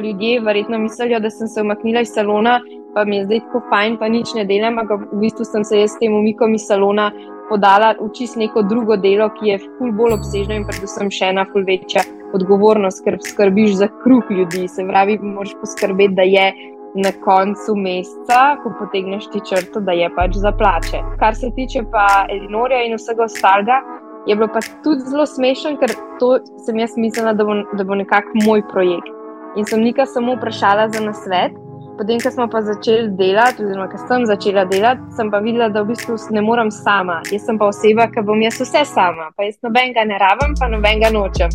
ljudje verjetno mislijo, da sem se umaknila iz salona, pa mi je zdaj tako fajn, pa nič ne delam, ampak v bistvu sem se jaz s tem umikom iz salona podala v čist neko drugo delo, ki je ful bolj obsežno in predvsem še ena ful večja odgovornost, ker skrbiš za kruh ljudi. Se pravi, moraš poskrbeti, da je na koncu meseca, ko potegneš ti črto, da je pač za plače. Kar se tiče pa Elinorja in vsega ostalega, je bilo pa tudi zelo smešen, ker to sem jaz mislila, da bo, da bo nekako moj projekt. In sem nekaj samo vprašala za nasvet. Potem, ko smo pa začeli delati, oziroma ko sem začela delati, sem pa videla, da v bistvu ne morem sama. Jaz sem pa oseba, ki bom jaz vse sama, pa jaz nobenega ne rabim, pa nobenega nočem.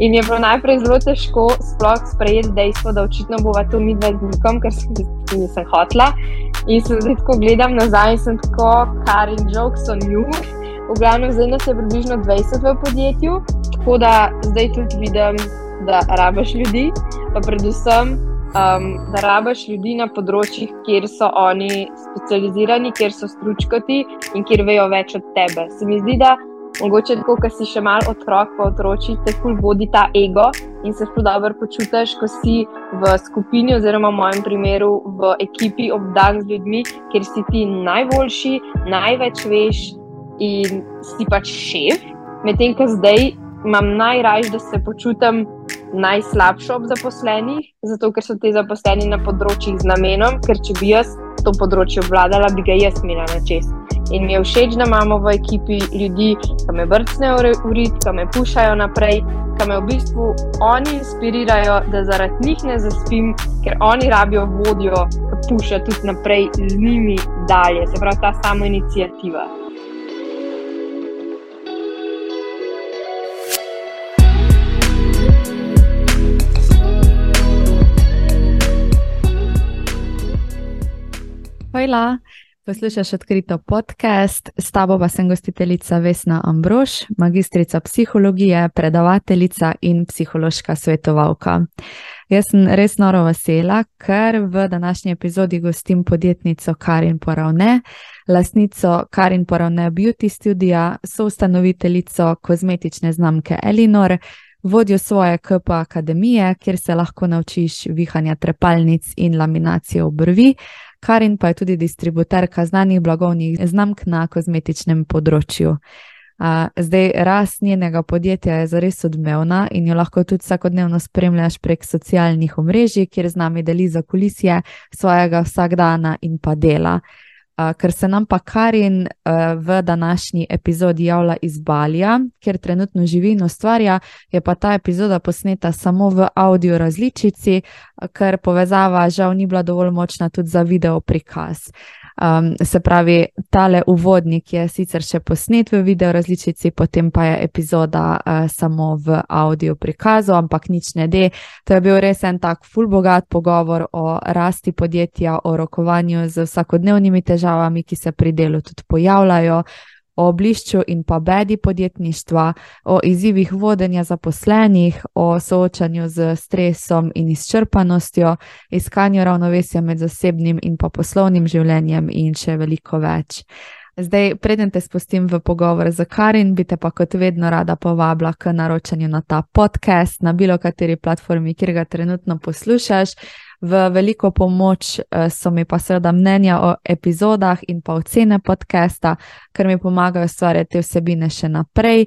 In je bilo najprej zelo težko sploh sprejeti dejstvo, da očitno bova to mi dva z nikom, ker sem nisem hotla. In se zdaj tako gledam nazaj sem tako, kar in jokes on you. V glavnem, zdaj nas je približno 20 v podjetju, tako da zdaj tudi vidim, da rabiš ljudi, pa predvsem um, da rabiš ljudi na področjih, kjer so oni specializirani, kjer so stručkoti in kjer vejo več od tebe. Se mi zdi, da mogoče tako, ko si še malo otrok, pa otroci te ful vodi ta ego in se ful dobro počutiš, ko si v skupini, oziroma v mojem primeru v ekipi obdan z ljudmi, kjer si ti najboljši, največ veš in si pač šef. Medtem ko zdaj imam najraje, da se počutim najslabše ob zaposlenih, zato ker so ti zaposleni na področjih z namenom, ker če bi jaz to področje obvladala, bi ga jaz imela na čez. In mi je všeč, da imamo v ekipi ljudi, ki me vrtnejo urit, ki me pušajo naprej, ki me v bistvu oni inspirirajo, da zaradi njih ne zaspim, ker oni rabijo vodjo, ki puša tudi naprej z njimi dalje. Se pravi, ta samo Hojla, poslušaš odkrito podcast, s tabo pa sem gostiteljica Vesna Ambrož, magistrica psihologije, predavateljica in psihološka svetovalka. Jaz sem res noro vesela, ker v današnji epizodi gostim podjetnico Karin Poravne, lasnico Karin Poravne Beauty Studia, soustanoviteljico kozmetične znamke Elinor. Vodjo svoje KP akademije, kjer se lahko naučiš vihanja trepalnic in laminacije obrvi, Karin pa je tudi distributerka znanih blagovnih znamk na kozmetičnem področju. Zdaj, rast njenega podjetja je zares odmevna in jo lahko tudi vsakodnevno spremljaš prek socialnih omrežij, kjer z nami deli za kulisije svojega vsakdana in pa dela. Ker se nam pa Karin v današnji epizodi javlja iz Balija, kjer trenutno živi in ustvarja, je pa ta epizoda posneta samo v audio različici, ker povezava žal ni bila dovolj močna tudi za video prikaz. Um, se pravi, tale uvodnik je sicer še posnet v video različici, potem pa je epizoda uh, samo v audio prikazu, ampak nič ne de. To je bil res en tak fulbogat pogovor o rasti podjetja, o rokovanju z vsakodnevnimi težavami, ki se pri delu tudi pojavljajo o blišču in pa bedi podjetništva, o izzivih vodenja zaposlenih, o soočanju z stresom in izčrpanostjo, iskanju ravnovesja med zasebnim in pa poslovnim življenjem in še veliko več. Zdaj, preden te spustim v pogovor z Karin, bi te pa kot vedno rada povabila k naročanju na ta podcast na bilo kateri platformi, kjer ga trenutno poslušaš. V veliko pomoč eh, so mi pa seveda mnenja o epizodah in pa ocene podcasta, ker mi pomagajo ustvarjati vsebine še naprej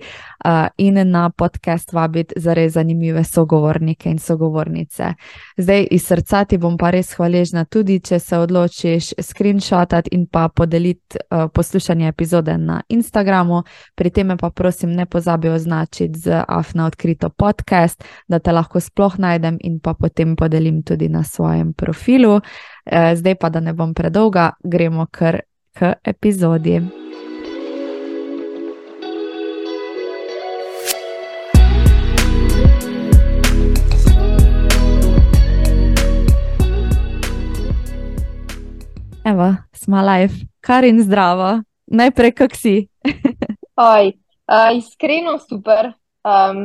in na podcast vabiti za res zanimive sogovornike in sogovornice. Zdaj iz srca ti bom pa res hvaležna tudi, če se odločiš screenshotati in pa podeliti uh, poslušanje epizode na Instagramu. Pri tem pa prosim ne pozabi označiti z afna odkrito podcast, da te lahko sploh najdem in pa potem podelim tudi na svojem profilu. Uh, zdaj pa, da ne bom predolga, gremo kar k epizodi. Evo, smo live, kar in zdravo. Najprej, kak si? Oj, uh, iskreno super, um,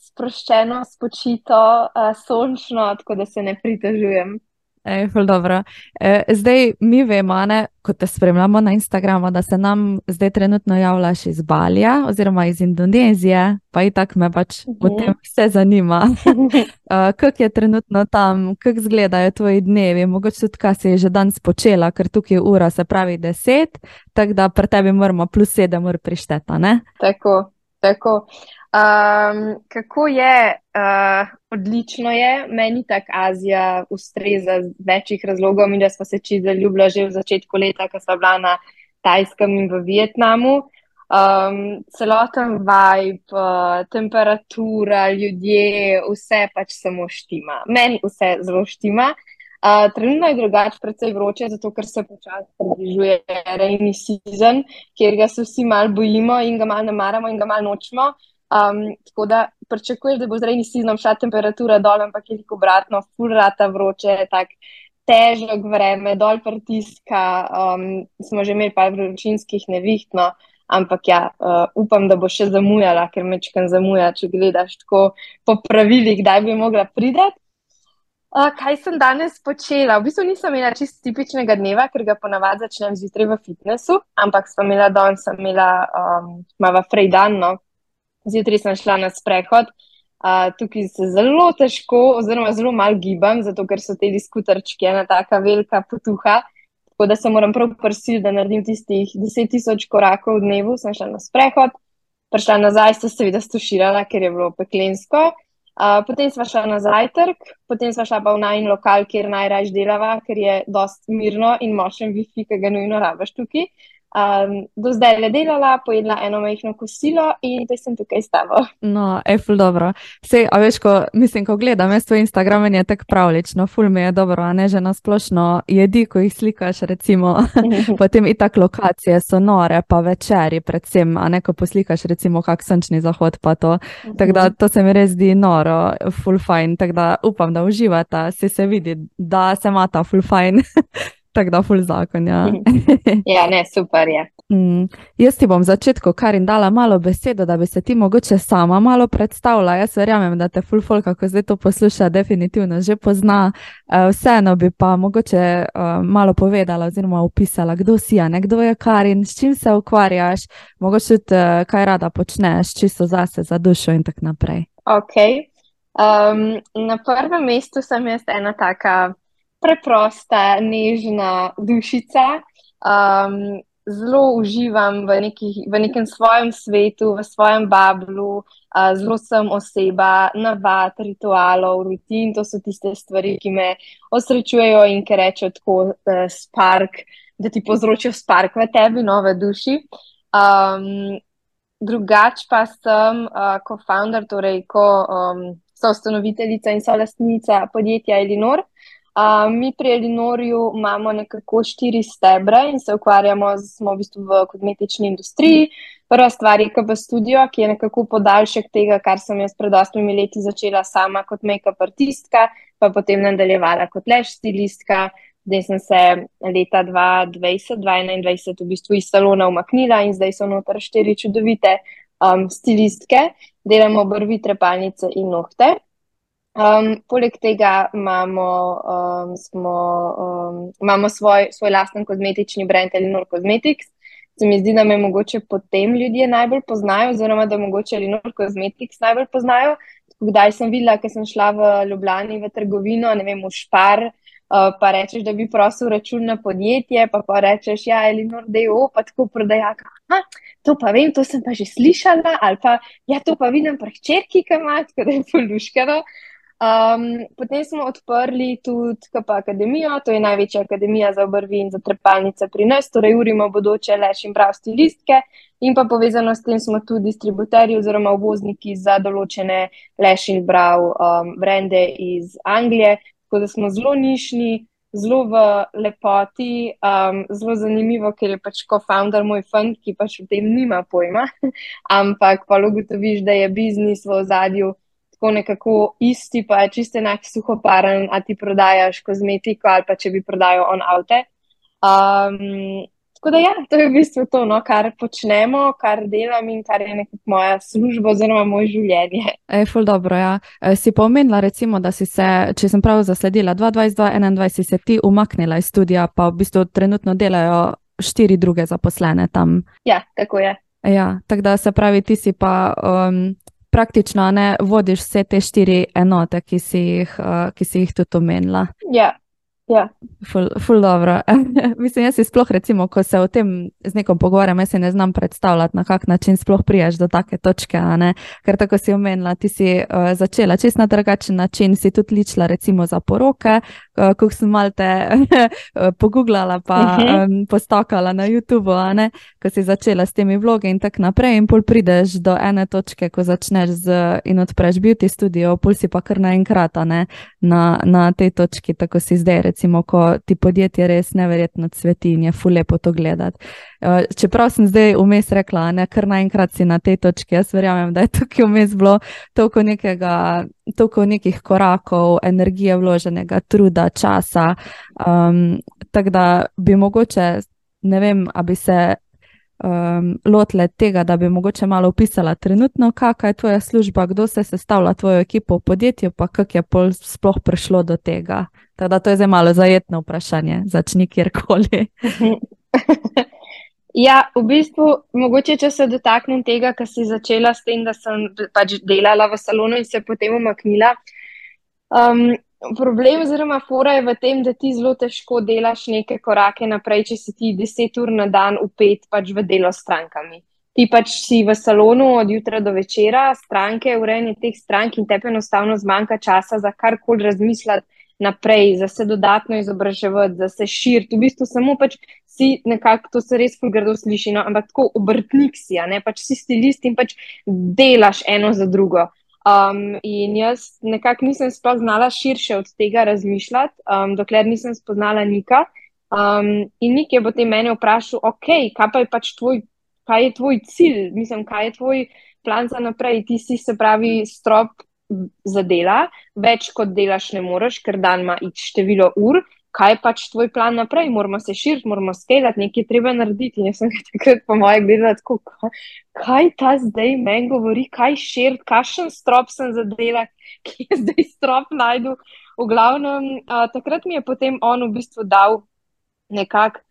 sproščeno, spočito, uh, sončno, tako da se ne pritožujem. Ej, dobro. E, zdaj mi vemo, ne, ko te spremljamo na Instagramu, da se nam zdaj trenutno javljaš iz Balija oziroma iz Indonezije, pa i tak me pač -huh. v tem vse zanima. uh, kako je trenutno tam, kako izgledajo tvoji dnevi, mogoče tudi kaj si že danes počela, ker tukaj je ura, se pravi deset, tako da pri tebi moramo plus sedem ur prišteta, ne? Tako, tako. Um, kako je, uh, odlično je, meni tako Azija ustreza z večjih razlogov. Mi, smo se čisto zaljubili že v začetku leta, ko smo bila na Tajskem in v Vietnamu. Um, celoten vibe, uh, temperatura, ljudje, vse pač samo štima. Meni vse zelo štima. Uh, trenutno je drugače, predvsej vroče, zato ker se počasi približuje rejni sezon, kjer ga se vsi malo bojimo in ga malo ne maramo in ga malo nočemo. Um, tako da pričakuješ, da bo zrejni siznom šla temperatura dol, ampak je tako obratno, furata vroče, tako težek vreme, dol pritiska. Um, smo že imeli par vročinskih nevihtno, ampak ja, uh, upam, da bo še zamujala, ker mečkam zamuja, če gledaš tako po pravilih, kdaj bi mogla priti. Uh, kaj sem danes počela? V bistvu nisem imela čist tipičnega dneva, ker ga ponavadi začnem zjutraj v fitnessu, ampak sem imela danes, sem imela um, malo frejdan, no, zjutraj sem šla na sprehod. Uh, tukaj se zelo težko, oziroma zelo malo gibam, zato ker so te skuterčki ena taka velika potuha. Tako da se moram prav prsiti, da naredim tistih 10.000 korakov v dnevu. Sem šla na sprehod, prišla nazaj, se seveda stuširala, ker je bilo peklensko. Uh, potem sva šla na zajtrk, potem sva šla pa v najmanj lokal, kjer najraž delava, ker je dost mirno in močen Wi-Fi, ki ga nujno rabaš tukaj. Um, do zdaj le delala, pojedla eno majhno kosilo in zdaj sem tukaj s tabo. No, je ful dobro. Sej, a veš, ko, mislim, ko gledam, jaz tvoj Instagram je tako pravlično, ful mi je dobro, a ne že na splošno jedi, ko jih slikaš, recimo, potem i tak lokacije so nore, pa večeri, predvsem, a ne ko poslikaš, recimo, kak sončni zahod, pa to. Tako da to se mi res zdi noro, ful fajn, tako da upam, da uživata, se se vidi, da se mata ful fajn. tako da ful zakon. Ja, ja ne, super je. Mm. Jaz ti bom začetku kar in dala malo besedo, da bi se ti mogoče sama malo predstavila. Jaz verjamem, da te ful folk, kako zdaj to posluša, definitivno že pozna. Uh, vseeno bi pa mogoče uh, malo povedala oziroma opisala, kdo si, a ne kdo je Karin, s čim se ukvarjaš, mogoče tudi uh, kaj rada počneš, čisto zase, za dušo in tako naprej. Ok. Um, na prvem mestu sem jaz ena taka preprosta, nežna dušica. Um, zelo uživam v, nekih, v nekem svojem svetu, v svojem bablu, uh, zelo sem oseba, navad, ritualov, rutin. To so tiste stvari, ki me osrečujejo in ki rečejo tako uh, spark, da ti povzročijo spark v tebi, nove duši. Um, drugač pa sem uh, co-founder, torej ko um, so ustanoviteljica in so lastnica podjetja Elinor. Uh, mi pri Elinorju imamo nekako štiri stebre in se ukvarjamo z, v bistvu v kozmetični industriji. Prva stvar je KB Studio, ki je nekako podaljšek tega, kar sem jaz pred osmimi leti začela sama kot make-up artistka, pa potem nadaljevala kot leš stilistka. Zdaj sem se leta 2020-2021 v bistvu iz salona umaknila in zdaj so noter štiri čudovite um, stilistke, delamo brvi, trepalnice in nohte. Um, poleg tega imamo, um, smo, um, imamo svoj, svoj lasten kozmetični brand Elinor Cosmetics. Se mi zdi, da me mogoče potem ljudje najbolj poznajo, oziroma da mogoče Elinor Cosmetics najbolj poznajo. Kdaj sem videla, ker sem šla v Ljubljani v trgovino, ne vem, v Špar, uh, pa rečeš, da bi prosil račun na podjetje, pa pa rečeš, ja, Elinor, da je o, pa tako prodajaka. To pa vem, to sem pa že slišala, ali pa ja, to pa vidim pri hčerki, ki ima, tako da je poluškano. Um, potem smo odprli tudi KP Akademijo, to je največja akademija za obrvi in za trepalnice pri nas, torej urimo bodoče leš in prav stilistke. In pa povezano s tem smo tudi distributerji oziroma uvozniki za določene leš in prav um, brende iz Anglije, tako da smo zelo nišni, zelo v lepoti, um, zelo zanimivo, ker je pač co-founder moj fund, ki pač v tem nima pojma, ampak pa ugotoviš, da je biznis v ozadju tako nekako isti, pa je čisto enak suhoparen, a ti prodajaš kozmetiko ali pa če bi prodajal on avte. Um, tako da, ja, to je v bistvu to, no, kar počnemo, kar delam in kar je nekako moja služba, oziroma moje življenje. Je ful dobro. Ja. E, si pomenila, recimo, da si se, če sem prav zasledila, 2022-2021 si se ti umaknila iz studia, pa v bistvu trenutno delajo štiri druge zaposlene tam. Ja, tako je. Ja, tako da se pravi, ti si pa. Um, Praktično ne vodiš vse te štiri enote, ki si jih, uh, ki si jih tudi omenila. Ja, Ja. Ful, ful dobro. Mislim, jaz si sploh, recimo, ko se o tem z nekom pogovarjam, jaz si ne znam predstavljati, na kak način sploh priješ do take točke. Ker tako si omenila, ti si uh, začela čist na drugačen način, si tudi ličila, recimo, za poroke, uh, ko sem malo te pogooglala, pa um, postokala na YouTube, ko si začela s temi vlogi in tako naprej. In pol prideš do ene točke, ko začneš z in odpreš beauty studio, pol si pa kar naenkrat na, na tej točki, tako si zdaj recimo, ko ti podjetje res neverjetno cveti in je fulepo to gledati. Eh, čeprav sem zdaj vmes rekla, da kar naenkrat si na tej točki, jaz verjamem, da je tukaj vmes bilo toliko, nekega, toliko nekih korakov, energije vloženega, truda, časa. Um, Tako da bi mogoče, ne vem, ali bi se um, lotile tega, da bi mogoče malo opisala trenutno, kakšna je tvoja služba, kdo se sestavlja tvojo ekipo v podjetju, pa kako je pol sploh prišlo do tega. Tako da to je zelo malo zajetno vprašanje, začni kjerkoli. ja, v bistvu, mogoče če se dotaknem tega, kar si začela s tem, da sem pač delala v salonu in se potem umaknila. Um, problem oziroma fora je v tem, da ti zelo težko delaš neke korake naprej, če si ti deset ur na dan upet pač v delo s strankami. Ti pač si v salonu od jutra do večera, stranke, urejanje teh strank in tebi enostavno zmanjka časa za karkoli razmisliti naprej, za se dodatno izobraževati, za se širiti. V bistvu samo pač si nekako, to se res fulgardo sliši, no? ampak tako obrtnik si, ne pač si stilist in pač delaš eno za drugo. Um, in jaz nekako nisem sploh znala širše od tega razmišljati, um, dokler nisem spoznala Nika. Um, in Nik je potem mene vprašal, ok, kaj pa je pač tvoj, kaj je tvoj cilj, mislim, kaj je tvoj plan za naprej. Ti si se pravi strop za dela, več kot delaš, ne moreš, ker dan ima število ur. Kaj je pač tvoj plan naprej? Moramo se širiti, moramo skelati, nekaj treba narediti. Jaz sem takrat, po mojem, gledala, kako, kaj ta zdaj meni govori, kaj širiti, kakšen strop sem zadela, ki je zdaj strop najdu. V glavnem, a, takrat mi je potem on v bistvu dal nekako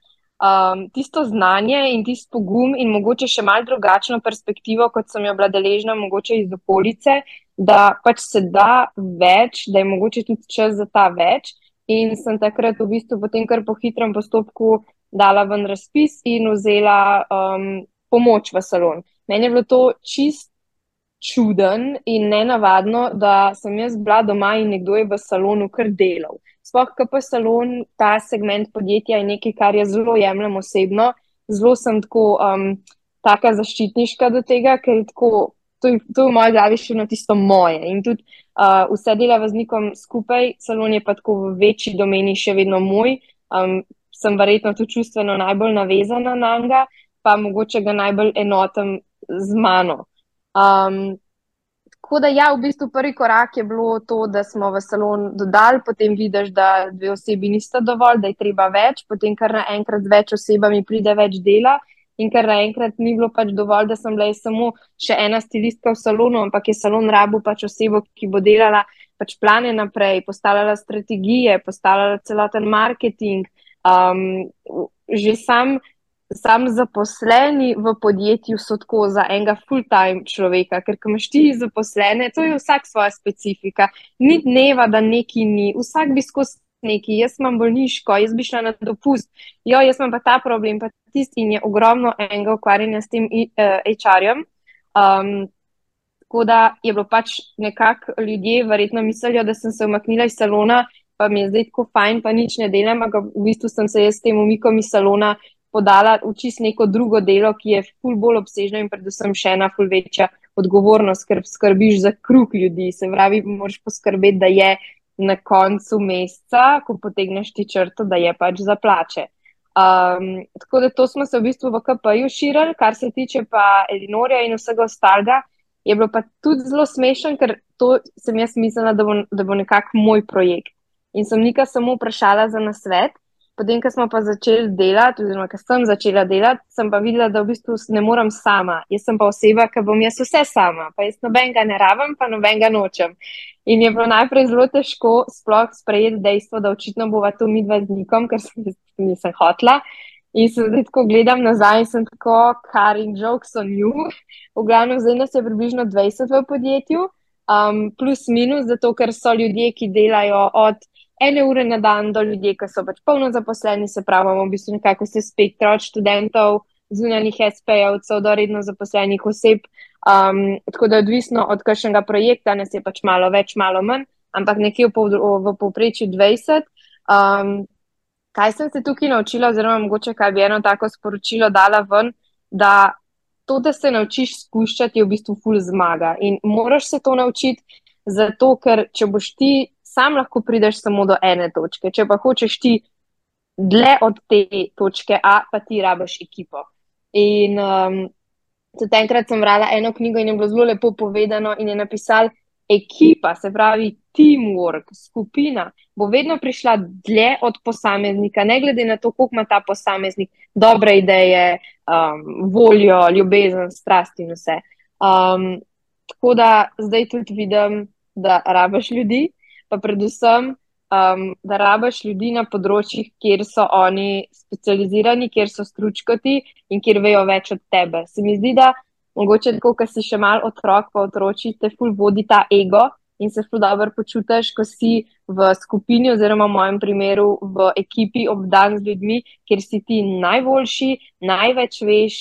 um, tisto znanje in tisto pogum in mogoče še malo drugačno perspektivo, kot sem jo bila deležna, mogoče iz okolice, da pač se da več, da je mogoče tudi čas za ta več. In sem takrat v bistvu potem kar po hitrem postopku dala ven razpis in vzela um, pomoč v salon. Meni je bilo to čist čuden in nenavadno, da sem jaz bila doma in nekdo je v salonu kar delal. Sploh, ker pa salon, ta segment podjetja je nekaj, kar jaz zelo jemljem osebno, zelo sem tako um, taka zaščitniška do tega, ker tako to, to je v moji glavi še eno tisto moje. In tudi uh, vse dela z nikom skupaj, salon je pa tako v večji domeni še vedno moj. Um, sem verjetno tudi čustveno najbolj navezana na njega, pa mogoče ga najbolj enotem z mano. Um, tako da, ja, v bistvu prvi korak je bilo to, da smo v salon dodali, potem vidiš, da dve osebi nista dovolj, da je treba več, potem kar naenkrat z več osebami pride več dela in ker naenkrat ni bilo pač dovolj, da sem bila samo še ena stilistka v salonu, ampak je salon rabu pač osebo, ki bo delala pač plane naprej, postavljala strategije, postavljala celoten marketing. Um, že sam, sam zaposleni v podjetju so tako za enega full-time človeka, ker ko imaš ti zaposlene, to je vsak svoja specifika. Ni dneva, da neki ni, vsak bi skozi neki, jaz imam bolniško, jaz bi šla na dopust, jo, jaz imam pa ta problem, pa tisti in je ogromno enega ukvarjanja s tem uh, eh, HR-jem. Um, tako da je bilo pač nekako ljudje verjetno mislili, da sem se umaknila iz salona, pa mi je zdaj tako fajn, pa nič ne delam, ampak v bistvu sem se jaz s tem umikom iz salona podala v čist neko drugo delo, ki je ful bolj obsežno in predvsem še ena ful večja odgovornost, ker skrbiš za kruh ljudi. Se pravi, moraš poskrbeti, da je na koncu meseca, ko potegneš ti črto, da je pač za plače. Um, tako da to smo se v bistvu v KP-ju širili, kar se tiče pa Elinorja in vsega ostalega, je bilo pa tudi zelo smešen, ker to sem jaz mislila, da bo, da bo nekako moj projekt. In sem nekaj samo vprašala za nasvet. Potem, ko smo pa začeli delati, oziroma ko sem začela delati, sem pa videla, da v bistvu ne morem sama. Jaz sem pa oseba, ki bom jaz vse sama, pa jaz nobenega ne rabim, pa nobenega nočem. In je bilo najprej zelo težko sploh sprejeti dejstvo, da očitno bova to mi dva z nikom, ker sem nisem hotla. In se zdaj, ko gledam nazaj, sem tako, kar in jokes on you. V glavnem, zdaj nas je približno 20 v podjetju, um, plus minus, zato ker so ljudje, ki delajo od ene ure na dan do ljudi, ki so pač polno zaposleni, se pravi, imamo v bistvu nekako vse spektro od študentov, zunanjih SP-jevcev do redno zaposlenih oseb. Um, tako da je odvisno od kakšnega projekta, nas je pač malo več, malo manj, ampak nekje v, v povprečju 20. Um, kaj sem se tukaj naučila, oziroma mogoče kaj bi eno tako sporočilo dala ven, da to, da se naučiš spuščati, je v bistvu ful zmaga. In moraš se to naučiti, zato ker če boš ti sam lahko prideš samo do ene točke, če pa hočeš ti dlje od te točke A, pa ti rabiš ekipo. In um, tudi enkrat sem brala eno knjigo in je bilo zelo lepo povedano in je napisal, ekipa, se pravi teamwork, skupina, bo vedno prišla dlje od posameznika, ne glede na to, koliko ima ta posameznik dobre ideje, um, voljo, ljubezen, strast in vse. Um, tako da zdaj tudi vidim, da rabaš ljudi, pa predvsem, um, da rabaš ljudi na področjih, kjer so oni specializirani, kjer so stručkoti in kjer vejo več od tebe. Se mi zdi, da mogoče tako, ko si še mal otrok, pa otroci te ful vodi ta ego in se ful dobro počutiš, ko si v skupini, oziroma v mojem primeru v ekipi obdan z ljudmi, kjer si ti najboljši, največ veš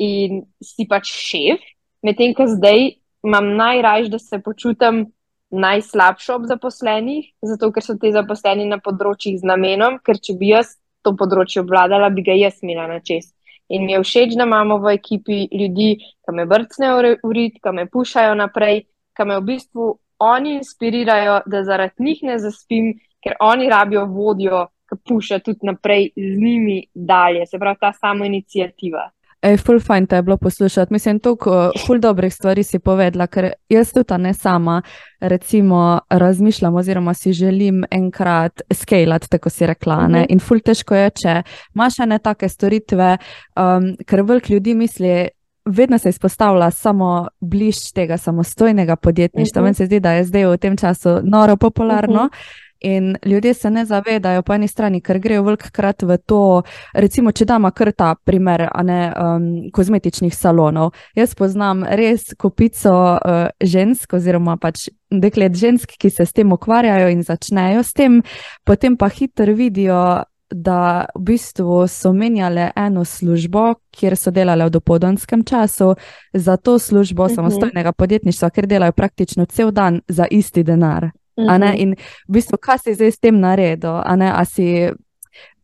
in si pač šef. Medtem, ko zdaj imam najraž, da se počutim najslabšo ob zaposlenih, zato ker so ti zaposleni na področjih z namenom, ker če bi jaz to področje obvladala, bi ga jaz imela na čest. In mi je všeč, da imamo v ekipi ljudi, ki me brcnejo v rit, ki me pušajo naprej, ki me v bistvu oni inspirirajo, da zaradi njih ne zaspim, ker oni rabijo vodjo, ki puša tudi naprej z njimi dalje. Se pravi, ta samo inicijativa. Ej, ful fajn te je bilo poslušati. Mislim, toliko ful dobrih stvari si povedala, ker jaz tudi ne sama, recimo, razmišljam oziroma si želim enkrat skalati, tako si rekla. Uh mhm. -huh. In ful težko je, če imaš ene take storitve, um, ker velik ljudi misli. Vedno se izpostavlja samo bliž tega samostojnega podjetništva. Uh -huh. Meni se zdi, da je zdaj v tem času noro popularno. Uh -huh. In ljudje se ne zavedajo, po eni strani, ker grejo velikokrat v to, recimo, če damo kar ta primer, a ne um, kozmetičnih salonov. Jaz poznam res kupico uh, žensk, oziroma pač deklet žensk, ki se s tem ukvarjajo in začnejo s tem, potem pa hitro vidijo. Da v bistvu so menjale eno službo, kjer so delale v dopoldanskem času, za to službo uh mhm. -huh. samostojnega podjetništva, ker delajo praktično cel dan za isti denar. -hmm. In v bistvu, kaj si zdaj s tem naredil? Si,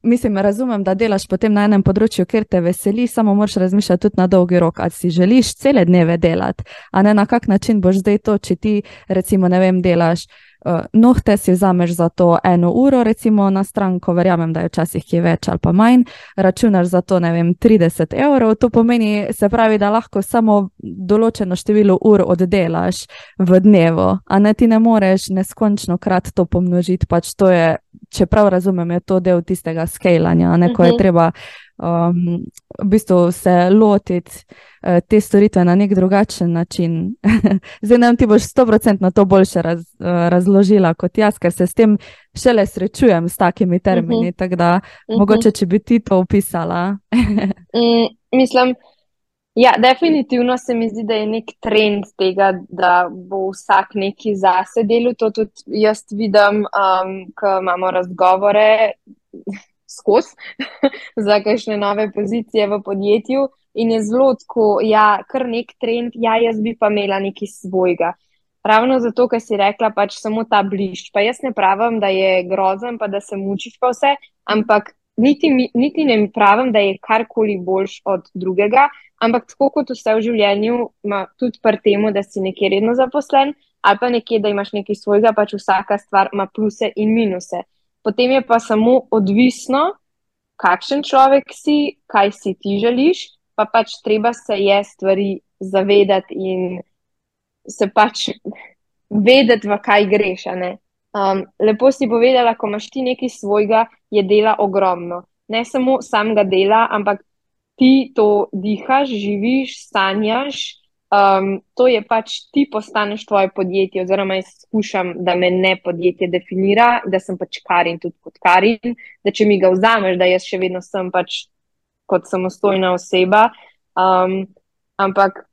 mislim, razumem, da delaš potem na enem področju, ker te veseli, samo moraš razmišljati tudi na dolgi rok. Ali si želiš cele dneve delati, a ne na kak način boš zdaj to, če ti, recimo, ne vem, delaš nohte si vzameš za to eno uro, recimo na stranko, verjamem, da je včasih ki več ali pa manj, računaš za to, ne vem, 30 evrov. To pomeni, se pravi, da lahko samo določeno število ur oddelaš v dnevu, a ne ti ne moreš neskončno krat to pomnožiti. Pač to je, če prav razumem, je to del tistega skalanja, ne ko je mhm. treba um, v bistvu se lotiti uh, te storitve na nek drugačen način. Zdaj nam ti boš 100% to boljše raz, uh, razložila kot jaz, ker se s tem šele srečujem s takimi termini. Uh -huh. Tako da, uh -huh. mogoče, če bi ti to opisala. mm, mislim. Ja, definitivno se mi zdi, da je nek trend tega, da bo vsak neki zase delo. To tudi jaz vidim, um, ko imamo razgovore skozi za kakšne nove pozicije v podjetju. In je zelo tako, ja, kar nek trend, ja, jaz bi pa imela nekaj svojega. Ravno zato, ker si rekla, pač samo ta bližnji. Pa jaz ne pravim, da je grozen, pa da se mučiš pa vse, ampak niti, niti ne pravim, da je karkoli boljš od drugega. Ampak tako kot vse v življenju, ima tudi pri tem, da si nekje redno zaposlen, ali pa nekje, da imaš nekaj svojega, pač vsaka stvar ima pluse in minuse potem je pa samo odvisno, kakšen človek si, kaj si ti želiš, pa pač treba se je stvari zavedati in se pač vedeti, v kaj greš. Um, lepo si povedala, ko imaš ti nekaj svojega, je dela ogromno. Ne samo samega dela, ampak ti to dihaš, živiš, sanjaš. Um, to je pač ti postaneš tvoje podjetje, oziroma jaz skušam, da me ne podjetje definira, da sem pač karin tudi kot karin, da če mi ga vzameš, da jaz še vedno sem pač kot samostojna oseba. Um, ampak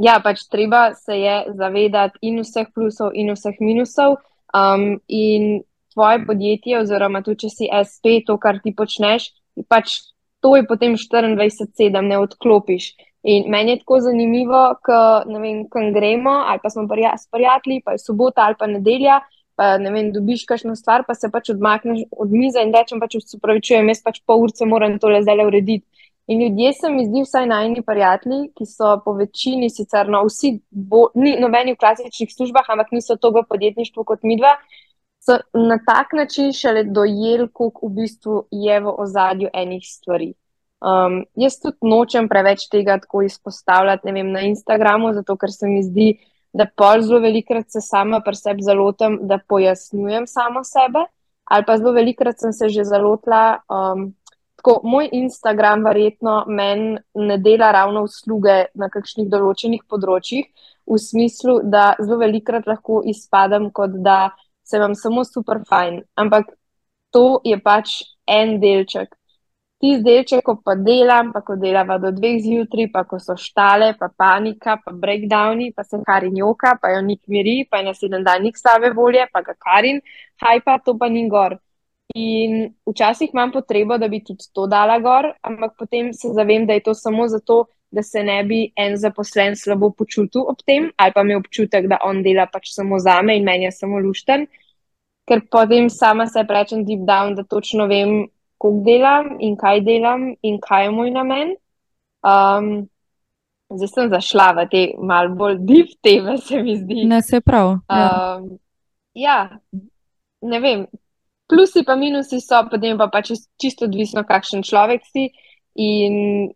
ja, pač treba se je zavedati in vseh plusov, in vseh minusov. Um, in tvoje podjetje, oziroma tudi če si SP, to, kar ti počneš, pač to je potem 24-7, ne odklopiš. In meni je tako zanimivo, ko gremo, ali pa smo prija, s prijatelji, pa je sobota ali pa nedelja, pa ne vem, dobiš kakšno stvar, pa se pač odmakneš od mize in rečem, pač se upravičujem, jaz pač pol urce moram tole zdaj urediti. In ljudje se mi zdi, vsaj najni prijatelji, ki so po večini sicer, no, vsi, bo, ni nobeni v klasičnih službah, ampak niso togo podjetništvo kot mi dva, so na tak način šele dojeli, koliko v bistvu je v ozadju enih stvari. Um, jaz tudi nočem preveč tega tako izpostavljati, vem, na Instagramu, zato ker se mi zdi, da pol zelo velikrat se sama pri sebi zalotam, da pojasnjujem samo sebe, ali pa zelo velikrat sem se že zalotila. Um, Tako, moj Instagram verjetno meni ne dela ravno usluge na kakšnih določenih področjih, v smislu, da zelo velikrat lahko izpadem, kot da se vam samo super fajn. Ampak to je pač en delček. Ti delček, ko pa delam, pa ko delava do dveh zjutraj, pa ko so štale, pa panika, pa breakdowni, pa se karin joka, pa jo nik miri, pa je naslednji dan nik slave volje, pa ga karin, hajpa, to pa ni gor. In včasih imam potrebo, da bi tudi to dala gor, ampak potem se zavem, da je to samo zato, da se ne bi en zaposlen slabo počutil ob tem, ali pa mi občutek, da on dela pač samo za me in meni je samo lušten. Ker potem sama se rečem deep down, da točno vem, koliko delam in kaj delam in kaj je moj namen. Um, zdaj sem zašla v te mal bolj deep teme, se mi zdi. Ne, se prav. Ja. Um, ja, ne vem, plusi pa minusi so, potem pa pač čisto odvisno, kakšen človek si in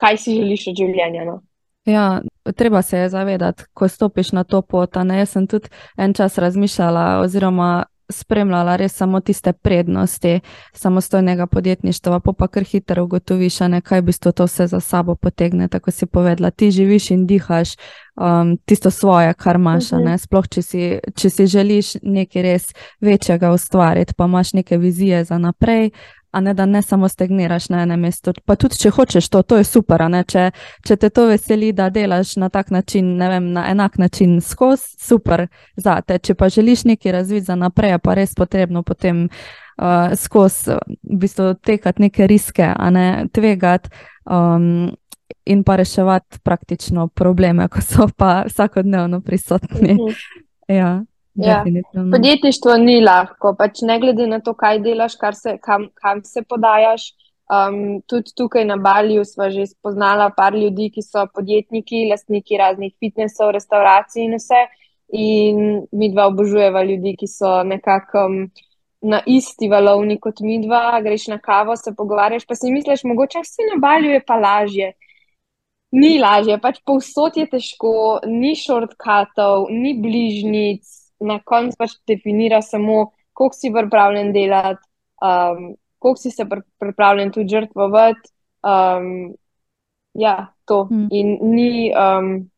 kaj si želiš od življenja. No? Ja, treba se je zavedati, ko stopiš na to pot. Jaz sem tudi en čas razmišljala, oziroma spremljala res samo tiste prednosti samostojnega podjetništva, pa pa kar hitro ugotoviš, ne, kaj bi to vse za sabo potegne. Tako si povedala, ti živiš in dihaš um, tisto svoje, kar imaš. Uh mhm. Sploh, če si, če si želiš nekaj res večjega ustvariti, pa imaš neke vizije za naprej, a ne da ne samo stagniraš na enem mestu. Pa tudi, če hočeš to, to je super. Če, če te to veseli, da delaš na tak način, ne vem, na enak način skozi, super za te. Če pa želiš nekaj razviti za naprej, pa res potrebno potem uh, skozi v bistvu tekati neke riske, a ne tvegati. Um, In pa reševati praktično probleme, ko so pa vsakodnevno prisotni. Uh -huh. ja. Ja. Podjetništvo ni lahko, pač ne glede na to, kaj delaš, se, kam, kam se podajaš. Um, tudi tukaj na Balju smo že spoznali par ljudi, ki so podjetniki, lastniki raznih fitnesov, restauracij in vse. In mi dva obožujeva ljudi, ki so nekako um, na isti valovni kot mi dva. Greš na kavo, se pogovarjaš, pa si misliš, mogoče vsi na Balju je pa lažje. Ni lažje, pač povsod je težko, ni šortkatov, ni bližnjic na koncu pač definira samo, koliko si pripravljen delati, um, koliko si se pripravljen tudi žrtvovati. Um, ja, to. Mm. In ni, um,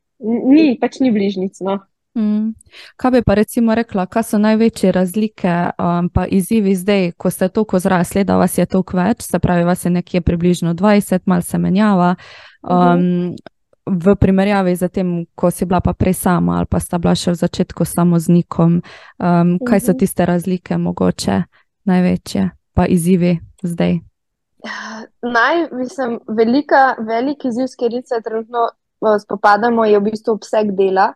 ni, pač ni bližnjic. No. Mm. Kaj bi pa recimo rekla, kaj so največje razlike um, pa izzivi zdaj, ko ste toliko zrasli, da vas je toliko več, se pravi, vas je nekje približno 20, malo se menjava. Um, mm -hmm v primerjavi z tem, ko si bila pa prej sama ali pa sta bila še v začetku samo z nikom, um, kaj so mhm. tiste razlike, mogoče največje, pa izzivi zdaj? Naj, mislim, velika, velik izziv, s katerim se trenutno uh, spopadamo, je v bistvu obseg dela.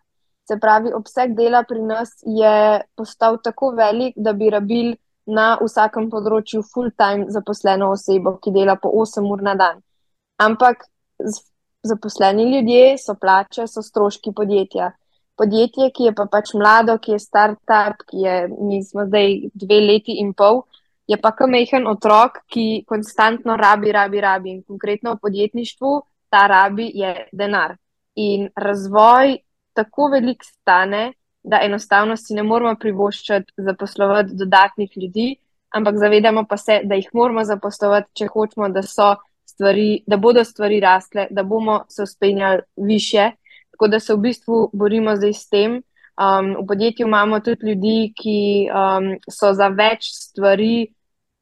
Se pravi, obseg dela pri nas je postal tako velik, da bi rabil na vsakem področju full-time zaposleno osebo, ki dela po 8 ur na dan. Ampak zaposleni ljudje, so plače, so stroški podjetja. Podjetje, ki je pa pač mlado, ki je start-up, ki je, mi smo zdaj dve leti in pol, je pa kar mehen otrok, ki konstantno rabi, rabi, rabi. In konkretno v podjetništvu ta rabi je denar. In razvoj tako velik stane, da enostavno si ne moramo privoščiti zaposlovati dodatnih ljudi, ampak zavedamo pa se, da jih moramo zaposlovati, če hočemo, da, stvari, da bodo stvari rasle, da bomo se uspenjali više. Tako da se v bistvu borimo zdaj s tem. Um, v podjetju imamo tudi ljudi, ki um, so za več stvari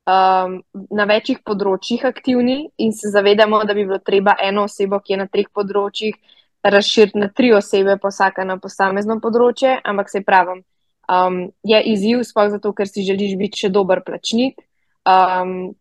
um, na večjih področjih aktivni in se zavedamo, da bi bilo treba eno osebo, ki je na treh področjih, razširiti na tri osebe, pa vsaka na posamezno področje. Ampak se pravim, um, je izziv, sploh zato, ker si želiš biti še dober plačnik. Um,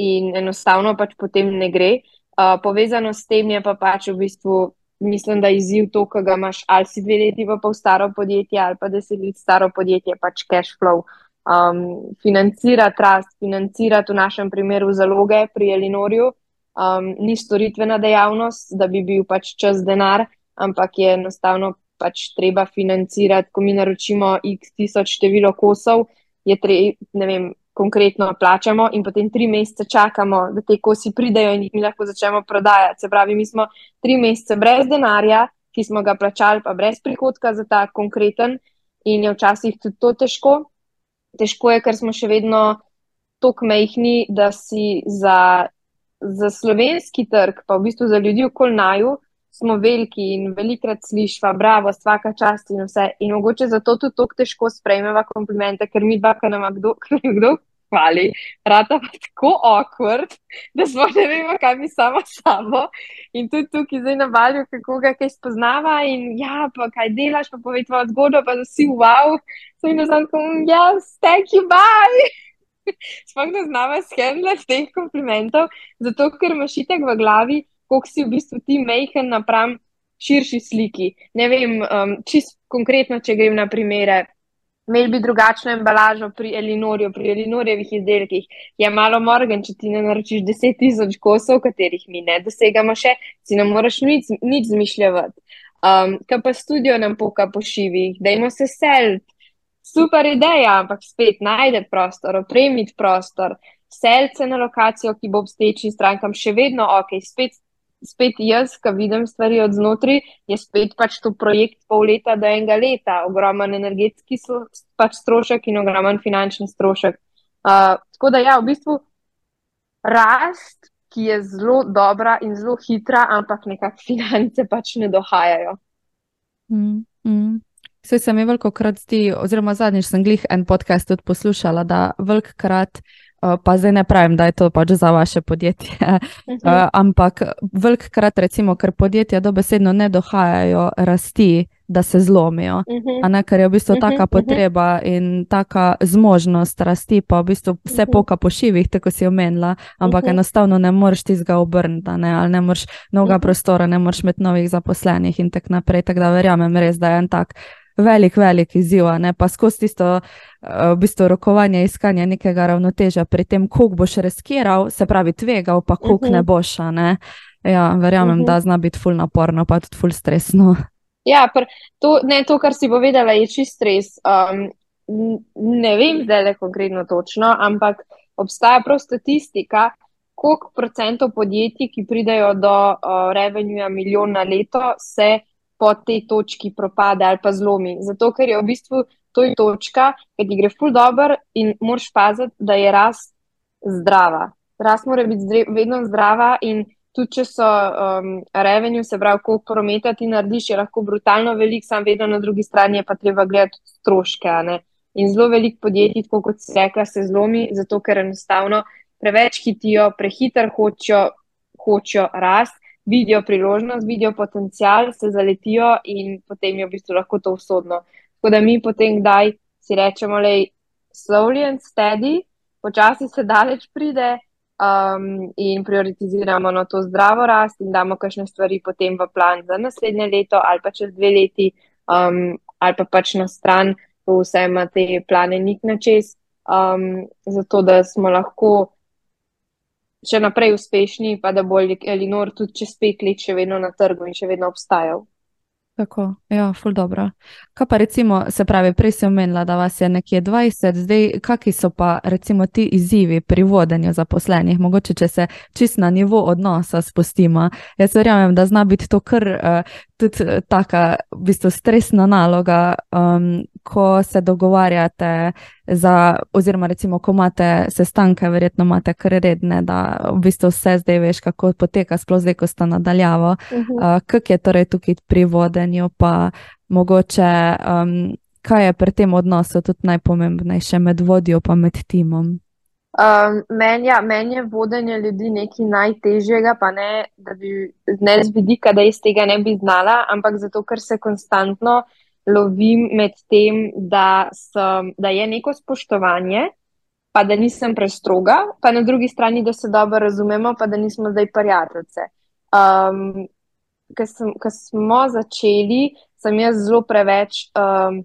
in enostavno pač potem ne gre. Uh, povezano s tem je pa pač v bistvu mislim, da je izziv to, ga imaš ali si dve leti v staro podjetje ali pa deset let staro podjetje, pač cash flow. Um, financirati rast, financirati v našem primeru zaloge pri Elinorju, um, ni storitvena dejavnost, da bi bil pač čas denar, ampak je enostavno pač treba financirati, ko mi naročimo x tisoč število kosov, je treba, ne vem, konkretno plačamo in potem tri mesece čakamo, da te kosi pridejo in jih mi lahko začnemo prodajati. Se pravi, mi smo tri mesece brez denarja, ki smo ga plačali, pa brez prihodka za ta konkreten in je včasih tudi to težko. Težko je, ker smo še vedno tako mehni, da si za, za slovenski trg, pa v bistvu za ljudi okol naju, smo veliki in velikrat slišva, bravo, vsaka čast in vse. In mogoče zato tudi tako težko sprejmeva komplimente, ker mi dva, ki nam kdo, kdo hvali, rata pa tako awkward, da smo ne vemo, kaj mi samo samo. In tudi tukaj zdaj na valju, kako ga kaj spoznava in ja, pa kaj delaš, pa povej tvojo zgodbo, pa da si wow. So in nazaj, yes, thank you, bye. Sploh ne znamo skenirati teh komplimentov, zato ker imaš itek v glavi, koliko si v bistvu ti mehen napram širši sliki. Ne vem, um, čist konkretno, če grem na primere. Imeli bi drugačno embalažo pri Elinorju, pri Elinorjevih izdelkih. Je malo morgen, če ti ne naročiš 10.000 kosov, katerih mi ne dosegamo še, si ne moreš nič, nič zmišljati. Um, kaj pa studio nam poka po šivih, dajmo se seliti. Super ideja, ampak spet najde prostor, opremiti prostor, selce na lokacijo, ki bo obstečim strankam še vedno ok, spet spet jaz, ki vidim stvari od znotraj, je spet pač to projekt pol leta do enega leta, ogromen energetski pač strošek in ogromen finančni strošek. Uh, tako da, ja, v bistvu rast, ki je zelo dobra in zelo hitra, ampak nekako finance pač ne dohajajo. Mm, mm. Vse se mi veliko krat zdi, oziroma zadnjič sem glih en podcast tudi poslušala, da velikokrat Eh, pa zdaj ne pravim, da je to pač za vaše podjetje. Uh, ampak velikrat, recimo, ker podjetja dobesedno ne dohajajo rasti, da se zlomijo. Uh -huh. ne, ker je v bistvu uh -huh. taka potreba uh -huh. in taka zmožnost rasti, pa v bistvu vse poka po šivih, tako si omenila, ampak uh -huh. enostavno ne moreš tizga obrniti, ne, ali ne moreš novega uh -huh. prostora, ne moreš imeti novih zaposlenih in tako naprej. Tako da verjamem res, da je en tak velik, velik izziv, pa skozi tisto uh, v bistvu rokovanje, iskanje nekega ravnoteža pri tem, koliko boš reskiral, se pravi, tvegal, pa koliko uh -huh. ne boš. Ne? Ja, verjamem, uh -huh. da zna biti ful naporno, pa tudi ful stresno. Ja, pr, to, ne, to, kar si povedala, je čist stres. Um, ne vem, zdaj le konkretno točno, ampak obstaja prav statistika, koliko procentov podjetij, ki pridajo do uh, revenue milijona leto, se po tej točki propade ali pa zlomi. Zato, ker je v bistvu to točka, ki ti gre ful dobr in moraš paziti, da je rast zdrava. Rast mora biti zdre, vedno zdrava in tudi, če so um, revenue, se pravi, koliko prometa ti narediš, je lahko brutalno velik, sam vedno na drugi strani je pa treba gledati stroške. In zelo velik podjetij, kot si rekla, se zlomi, zato ker enostavno preveč hitijo, prehiter hočejo, hočejo rast vidijo priložnost, vidijo potencial, se zaletijo in potem je v bistvu lahko to usodno. Tako da mi potem kdaj si rečemo, da je slowly and steady, počasi se daleč pride um, in prioritiziramo na to zdravo rast in damo kakšne stvari potem v plan za naslednje leto ali pa čez dve leti um, ali pa pač na stran, ko vse ima te plane nik na čez, um, zato da smo lahko še naprej uspešni, pa da bo Elinor tudi čez pet let še vedno na trgu in še vedno obstajal. Tako, ja, ful dobro. Kaj pa recimo, se pravi, prej si omenila, da vas je nekje 20, zdaj kakšni so pa recimo ti izzivi pri vodenju zaposlenih, mogoče če se čist na nivo odnosa spustimo. Jaz verjamem, da zna biti to kar uh, tudi uh, taka v bistvu stresna naloga, um, ko se dogovarjate za, oziroma recimo, ko imate sestanke, verjetno imate kar redne, da v bistvu vse zdaj veš, kako poteka, sploh zdaj, ko sta nadaljavo. Uh -huh. uh, Kak je torej tukaj pri vodenju, pa mogoče, um, kaj je pri tem odnosu tudi najpomembnejše med vodjo pa med timom? Um, Meni ja, men je vodenje ljudi nekaj najtežjega, pa ne, bi, ne z vidika, da iz tega ne bi znala, ampak zato, ker se konstantno lovim med tem, da, sem, da je neko spoštovanje, pa da nisem prestroga, pa na drugi strani, da se dobro razumemo, pa da nismo zdaj prijateljice. Um, Ker smo začeli, sem jaz zelo preveč um,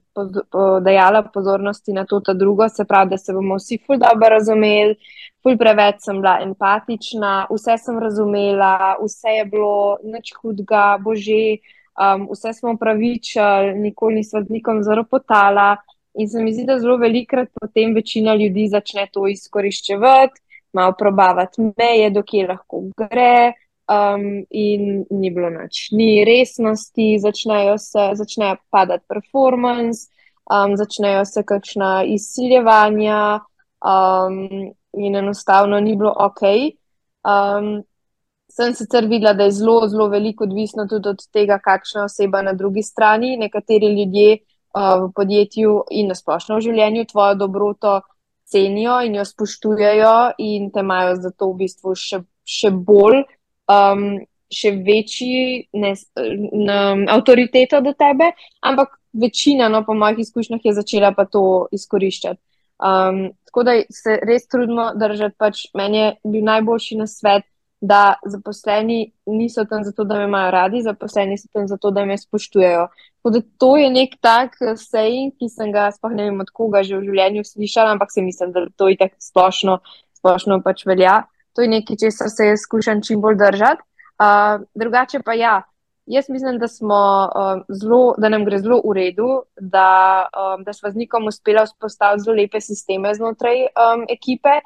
dajala pozornosti na to, da drugo, se pravi, da se bomo vsi ful dobro razumeli, ful preveč sem bila empatična, vse sem razumela, vse je bilo nič hudega, bože, um, vse smo pravičali, nikoli nismo z nikom zaropotala. In se mi zdi, da zelo velikrat potem večina ljudi začne to izkoriščevati, malo probavati meje, dokje lahko gre. Um, in ni bilo noč, ni resnosti, začnejo se začnejo padati performance, um, začnejo se kakšna izsiljevanja, um, in enostavno ni bilo ok. Um, Sem sicer videla, da je zelo, zelo veliko odvisno tudi od tega, kakšna oseba na drugi strani. Nekateri ljudje uh, v podjetju in na splošno v življenju tvojo dobroto cenijo in jo spoštujejo, in te imajo zato v bistvu še, še bolj, um, še večji ne, ne, avtoriteto do tebe, ampak večina, no, po mojih izkušnjah, je začela pa to izkoriščati. Um, tako da se res trudimo držati, pač meni je bil najboljši na svet da zaposleni niso tam zato, da me imajo radi, zaposleni so tam zato, da me spoštujejo. Da to je nek tak sejn, ki sem ga sploh ne vem od koga že v življenju slišala, ampak se mislim, da to je tako splošno, splošno pač velja. To je nekaj, česar se jaz skušam čim bolj držati. Uh, drugače pa ja, jaz mislim, da, smo, uh, zelo, da nam gre zelo v redu, da, um, da smo z nikom uspeli vzpostaviti zelo lepe sisteme znotraj um, ekipe.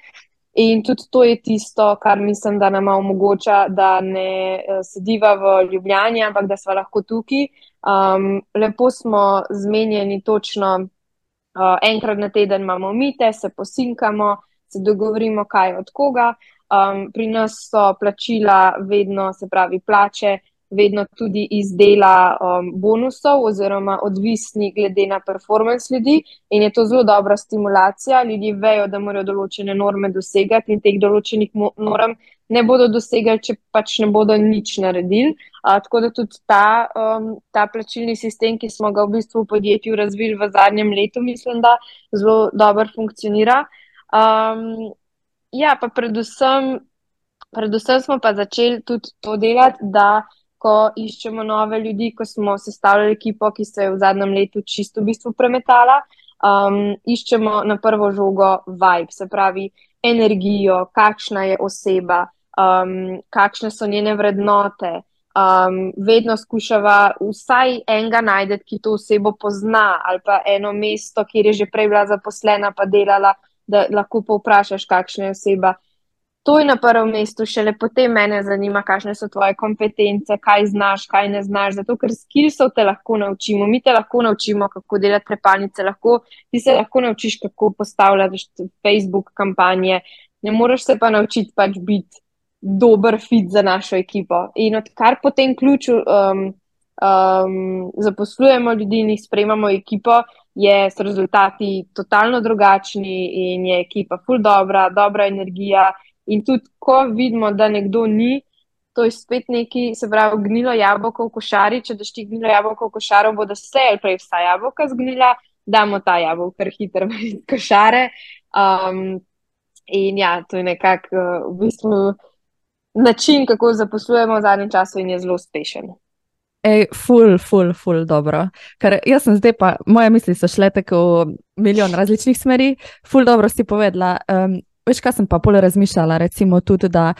In tudi to je tisto, kar mislim, da nam omogoča, da ne uh, sediva v Ljubljani, ampak da smo lahko tukaj. Um, lepo smo zmenjeni, točno uh, enkrat na teden imamo mite, se posinkamo, se dogovorimo, kaj od koga. Um, pri nas so plačila vedno, se pravi, plače, vedno tudi iz dela um, bonusov, oziroma odvisni glede na performance ljudi, in je to zelo dobra stimulacija. Ljudje vejo, da morajo določene norme dosegati in teh določenih norm ne bodo dosegali, če pač ne bodo nič naredili. Uh, tako da tudi ta, um, ta plačilni sistem, ki smo ga v bistvu v podjetju razvili v zadnjem letu, mislim, da zelo dobro funkcionira. Um, ja, pa predvsem. Predvsem smo pa začeli tudi to delati, da ko iščemo nove ljudi, ko smo sestavljali ekipo, ki se je v zadnjem letu čisto v bistvu premetala. Um, iščemo na prvo žogo vibe, se pravi energijo, kakšna je oseba, um, kakšne so njene vrednote. Um, vedno skušava vsaj enega najti, ki to osebo pozna, ali pa eno mesto, kjer je že prej bila zaposlena, pa delala, da lahko povprašaš, kakšna je oseba to je na prvem mestu, šele potem mene zanima, kakšne so tvoje kompetence, kaj znaš, kaj ne znaš. Zato, ker skillsov te lahko naučimo, mi te lahko naučimo, kako delati trepalnice, lahko ti se lahko naučiš, kako postavljati Facebook kampanje. Ne moreš se pa naučiti pač biti dober fit za našo ekipo. In odkar po tem ključu um, um, zaposlujemo ljudi in jih sprejemamo ekipo. Je s rezultati totalno drugačni, in je ekipa ful dobra, dobra energija, In tudi, ko vidimo, da nekdo ni, to je spet neki, se pravi, gnilo jabolko v košari. Če daš ti gnilo jabolko v košaro, bodo vse, ali prej vsa jabolka zgnila, damo ta jabolko kar hitro v košare. Um, in ja, to je nekako uh, v bistvu način, kako zaposlujemo v zadnjem času, in je zelo uspešen. Ej, ful, ful, ful, dobro. Ker jaz sem zdaj pa, moje misli so šle tako v milijon različnih smeri, ful, dobro si povedala. Um, Veš, kaj sem pa pol razmišljala, recimo tudi, da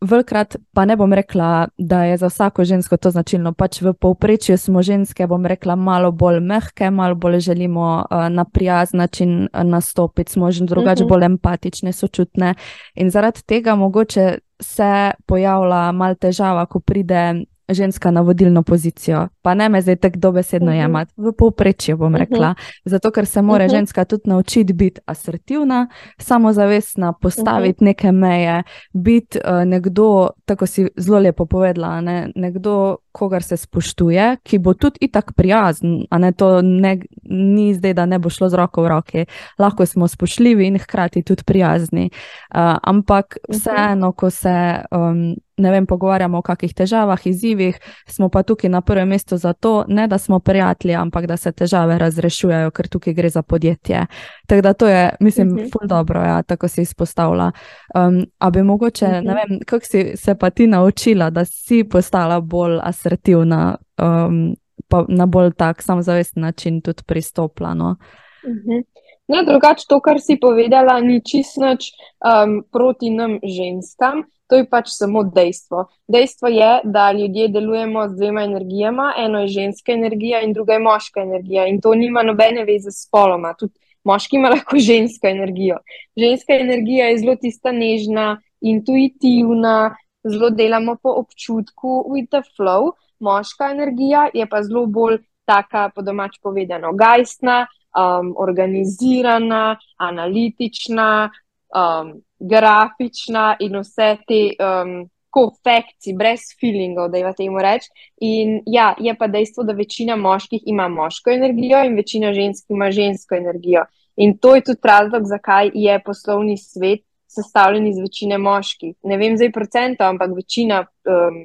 velikrat pa ne bom rekla, da je za vsako žensko to značilno. Pač v povprečju smo ženske, bom rekla, malo bolj mehke, malo bolj želimo uh, na prijazen način nastopiti, smo že drugače uh mhm. -huh. bolj empatične, sočutne. In zaradi tega mogoče se pojavlja mal težava, ko pride ženska na vodilno pozicijo. Pa ne me zdaj tako dobesedno mhm. jemati, v povprečju bom rekla. Uh -huh. Zato, ker se mora mhm. ženska tudi naučiti biti asertivna, samozavestna, postaviti neke meje, biti uh, nekdo, tako si zelo lepo povedala, ne? nekdo, kogar se spoštuje, ki bo tudi itak prijazen. Ne, to ne, ni zdaj, da ne bo šlo z roko v roki. Lahko smo spoštljivi in hkrati tudi prijazni. Uh, ampak mhm. vseeno, ko se. Um, ne vem, pogovarjamo o kakih težavah, izzivih, smo pa tukaj na prvem mestu zato, ne da smo prijatelji, ampak da se težave razrešujejo, ker tukaj gre za podjetje. Tako da to je, mislim, uh mhm. -huh. ful dobro, ja, tako si izpostavlja. Um, a bi mogoče, uh -huh. ne mhm. vem, kako si se pa ti naučila, da si postala bolj asertivna, um, pa na bolj tak samozavesten način tudi pristopla. No? Uh mhm. -huh. No, drugače, to, kar si povedala, ni čisto um, proti nam ženskam. To je pač samo dejstvo. Dejstvo je, da ljudje delujemo z dvema energijama, eno je ženska energija in druga je moška energija. In to nima nobene veze s spoloma. Tudi moški ima lahko žensko energijo. Ženska energija je zelo tista nežna, intuitivna, zelo delamo po občutku, with the flow. Moška energija je pa zelo bolj taka, po domač povedano, gajstna, um, organizirana, analitična. Um, grafična in vse te um, kofekcije, brez feelingov, da je v tem reč. In ja, je pa dejstvo, da večina moških ima moško energijo in večina žensk ima žensko energijo. In to je tudi razlog, zakaj je poslovni svet sestavljen iz večine moških. Ne vem zdaj procentov, ampak večina um,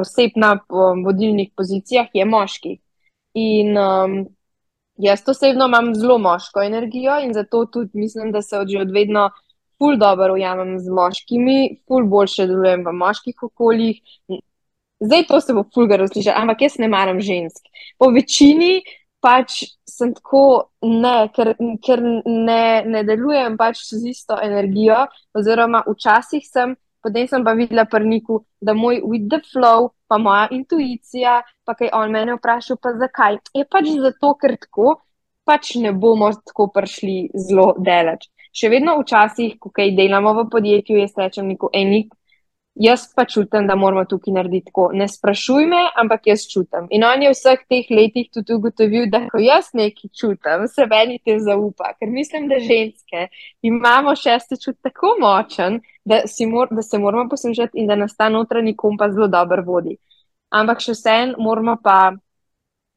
oseb na um, vodilnih pozicijah je moških. In um, jaz osebno imam zelo moško energijo in zato tudi mislim, da se od že odvedno ful dobro ujamem z moškimi, ful boljše delujem v moških okoljih. Zdaj to se bo ful ga razlišati, ampak jaz ne maram žensk. Po večini pač sem tako, ne, ker, ker ne, ne delujem pač z isto energijo, oziroma včasih sem. Potem sem pa videla prniku, da moj with the flow, pa moja intuicija, pa kaj on mene vprašal, pa zakaj. Je pač zato, ker tako pač ne bomo tako prišli zelo daleč še vedno včasih, ko kaj delamo v podjetju, jaz rečem neko enik. Jaz pa čutim, da moramo tukaj narediti tako. Ne sprašuj me, ampak jaz čutim. In on je v vseh teh letih tudi ugotovil, da ko jaz nekaj čutim, se meni te zaupa. Ker mislim, da ženske imamo šesti čut tako močen, da, mor, da se moramo poslušati in da nas ta notranji kompas zelo dobro vodi. Ampak še vsem moramo,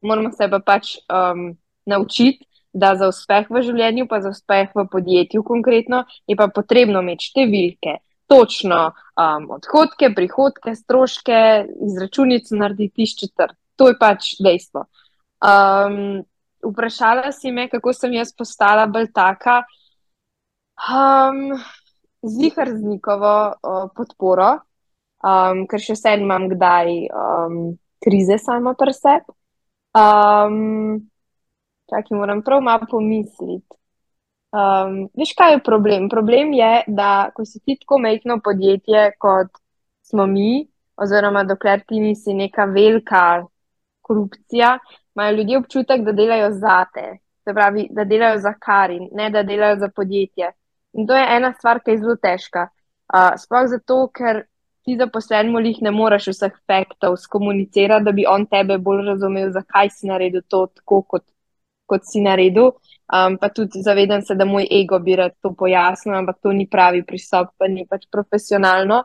moramo se pa pač um, naučiti, da za uspeh v življenju, pa za uspeh v podjetju, konkretno, je pa potrebno imeti številke, točno um, odhodke, prihodke, stroške, izračunice narediti iz četrt. To je pač dejstvo. Um, vprašala si me, kako sem jaz postala bolj taka. Um, Zihar z njihovo podporo, um, ker še vsem imam kdaj um, krize sama pri sebi. Um, Čakaj, moram prav malo pomisliti. Um, veš, kaj je problem? Problem je, da ko si ti tako majhno podjetje, kot smo mi, oziroma dokler ti nisi neka velika korupcija, imajo ljudje občutek, da delajo za te, se pravi, da delajo za kar in ne da delajo za podjetje. In to je ena stvar, ki je zelo težka. Uh, sploh zato, ker ti zaposlenimo jih ne moreš vseh faktov skomunicirati, da bi on tebe bolj razumel, zakaj si naredil to tako, kot kot si naredil. Um, pa tudi zavedam se, da moj ego bi rad to pojasnil, ampak to ni pravi pristop, pa ni pač profesionalno.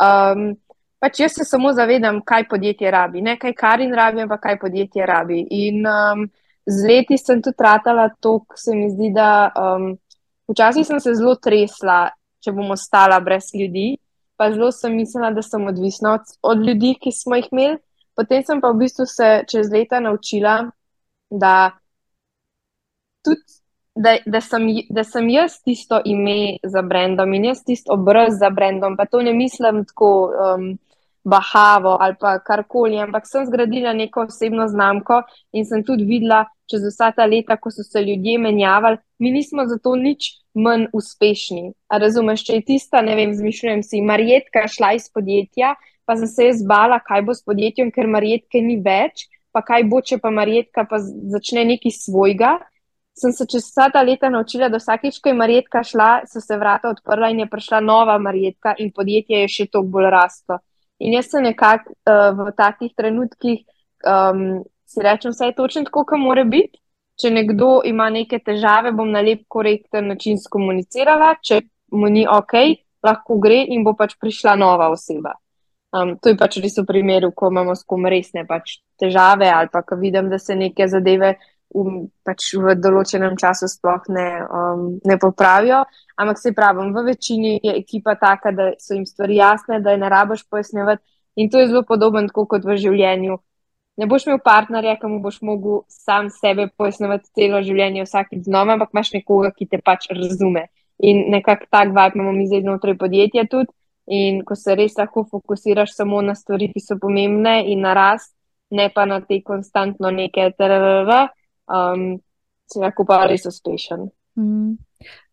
Um, pač jaz se samo zavedam, kaj podjetje rabi, ne kaj karin rabi, ampak kaj podjetje rabi. In um, z leti sem tudi tratala to, kar se mi zdi, da um, včasih sem se zelo tresla, če bom ostala brez ljudi. Pa zelo sem mislila, da sem odvisna od, od ljudi, ki smo jih imeli. Potem sem pa v bistvu se čez leta naučila, da tudi, da, da, sem, da sem jaz tisto ime za brendom in jaz tisto obraz za brendom. Pa to ne mislim tako um, bahavo ali pa karkoli, ampak sem zgradila neko osebno znamko in sem tudi videla čez vsa ta leta, ko so se ljudje menjavali, mi nismo za to nič manj uspešni. A razumeš, če je tista, ne vem, zmišljujem si, Marjetka šla iz podjetja, pa sem se jaz bala, kaj bo s podjetjem, ker Marjetke ni več, pa kaj bo, če pa Marjetka pa začne nekaj svojega. Sem se čez vsa ta leta naučila, da vsakeč, ko je Marjetka šla, so se vrata odprla in je prišla nova Marjetka in podjetje je še toliko bolj rasto. In jaz se nekako uh, v takih trenutkih um, si rečem, vse je točno tako, kot mora biti če nekdo ima neke težave, bom na lep, korekten način skomunicirala, če mu ni ok, lahko gre in bo pač prišla nova oseba. Um, to je pač res v primeru, ko imamo s kom resne pač težave ali pa ko vidim, da se neke zadeve v, pač v določenem času sploh ne, um, ne popravijo. Ampak se pravim, v večini je ekipa taka, da so jim stvari jasne, da je ne rabiš pojasnjevati in to je zelo podoben kot v življenju ne boš imel partnerja, ki mu boš mogel sam sebe pojasnjevati celo življenje, vsakeč znova, ampak imaš nekoga, ki te pač razume. In nekako tak vibe imamo mi zdaj znotraj podjetja tudi. In ko se res lahko fokusiraš samo na stvari, ki so pomembne in na rast, ne pa na te konstantno neke TRR, um, si lahko pa res uspešen. Mm.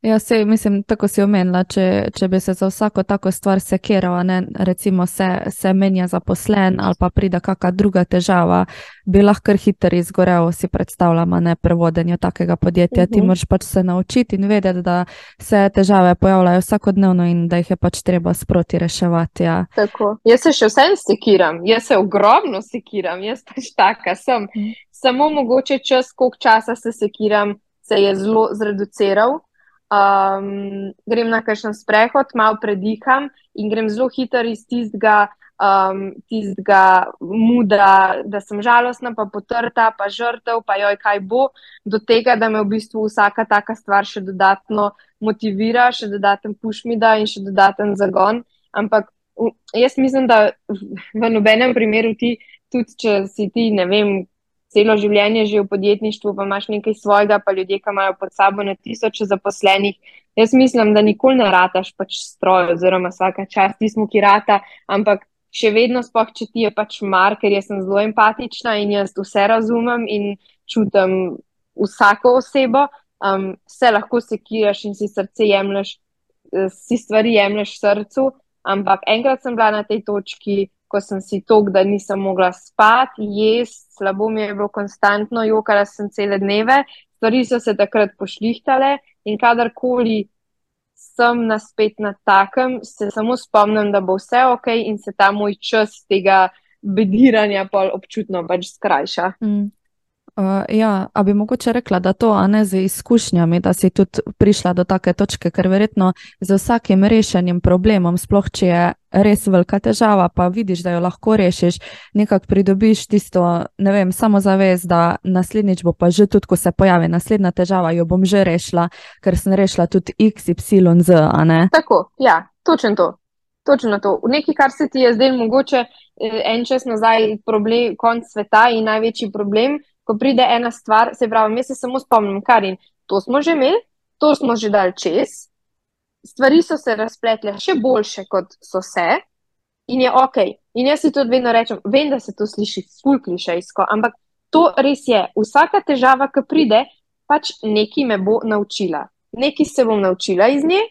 Ja, se, mislim, tako si omenila, če, če bi se za vsako tako stvar sekirala, ne, recimo se, se menja zaposlen ali pa pride kakšna druga težava, bi lahko hitro izgorel, si predstavljamo, ne prevodenje takega podjetja. Uh -huh. Ti mhm. moraš pač se naučiti in vedeti, da se težave pojavljajo vsakodnevno in da jih je pač treba sproti reševati. Ja. Tako. Jaz se še vsem sekiram, jaz se ogromno sekiram, jaz pač taka sem. Mhm. Samo mogoče čas, koliko časa se sekiram, se je zelo zreduciral um, grem na kakšen sprehod, malo prediham in grem zelo hitro iz tistega, um, tistega muda, da sem žalostna, pa potrta, pa žrtev, pa joj, kaj bo, do tega, da me v bistvu vsaka taka stvar še dodatno motivira, še dodaten pušmida in še dodaten zagon. Ampak jaz mislim, da v nobenem primeru ti, tudi če si ti, ne vem, celo življenje že v podjetništvu, pa imaš nekaj svojega, pa ljudje, ki imajo pod sabo na tisoče zaposlenih. Jaz mislim, da nikoli ne rataš pač stroj, oziroma vsaka čas ti smo, ki rata, ampak še vedno, spoh, če ti je pač mar, ker jaz sem zelo empatična in jaz vse razumem in čutim vsako osebo, um, se lahko sekiraš in si srce jemliš, eh, si stvari jemliš srcu. Ampak enkrat sem bila na tej točki, ko sem si tok, da nisem mogla spati, jesti, slabo mi je bilo konstantno, jokala sem cele dneve, stvari so se takrat pošlihtale in kadarkoli sem na spet na takem, se samo spomnim, da bo vse ok in se ta moj čas tega bediranja pol občutno pač skrajša. Mm. Uh, ja, a bi mogoče rekla, da to, a ne z izkušnjami, da si tudi prišla do take točke, ker verjetno z vsakim rešenjem problemom, sploh če je res velika težava, pa vidiš, da jo lahko rešiš, nekako pridobiš tisto, ne vem, samo zavez, da naslednjič bo pa že tudi, ko se pojavi naslednja težava, jo bom že rešila, ker sem rešila tudi X, Y, Z. Tako, ja, točno to. Točno to. Nekaj, kar se ti je zdaj mogoče eh, en čas nazaj, problem, konc sveta in največji problem, ko pride ena stvar, se pravi, jaz se samo spomnim, kar in to smo že imeli, to smo že dal čez, stvari so se razpletle še boljše, kot so se, in je ok. In jaz si tudi vedno rečem, vem, da se to sliši ful klišejsko, ampak to res je. Vsaka težava, ki pride, pač nekaj me bo naučila. Nekaj se bom naučila iz nje,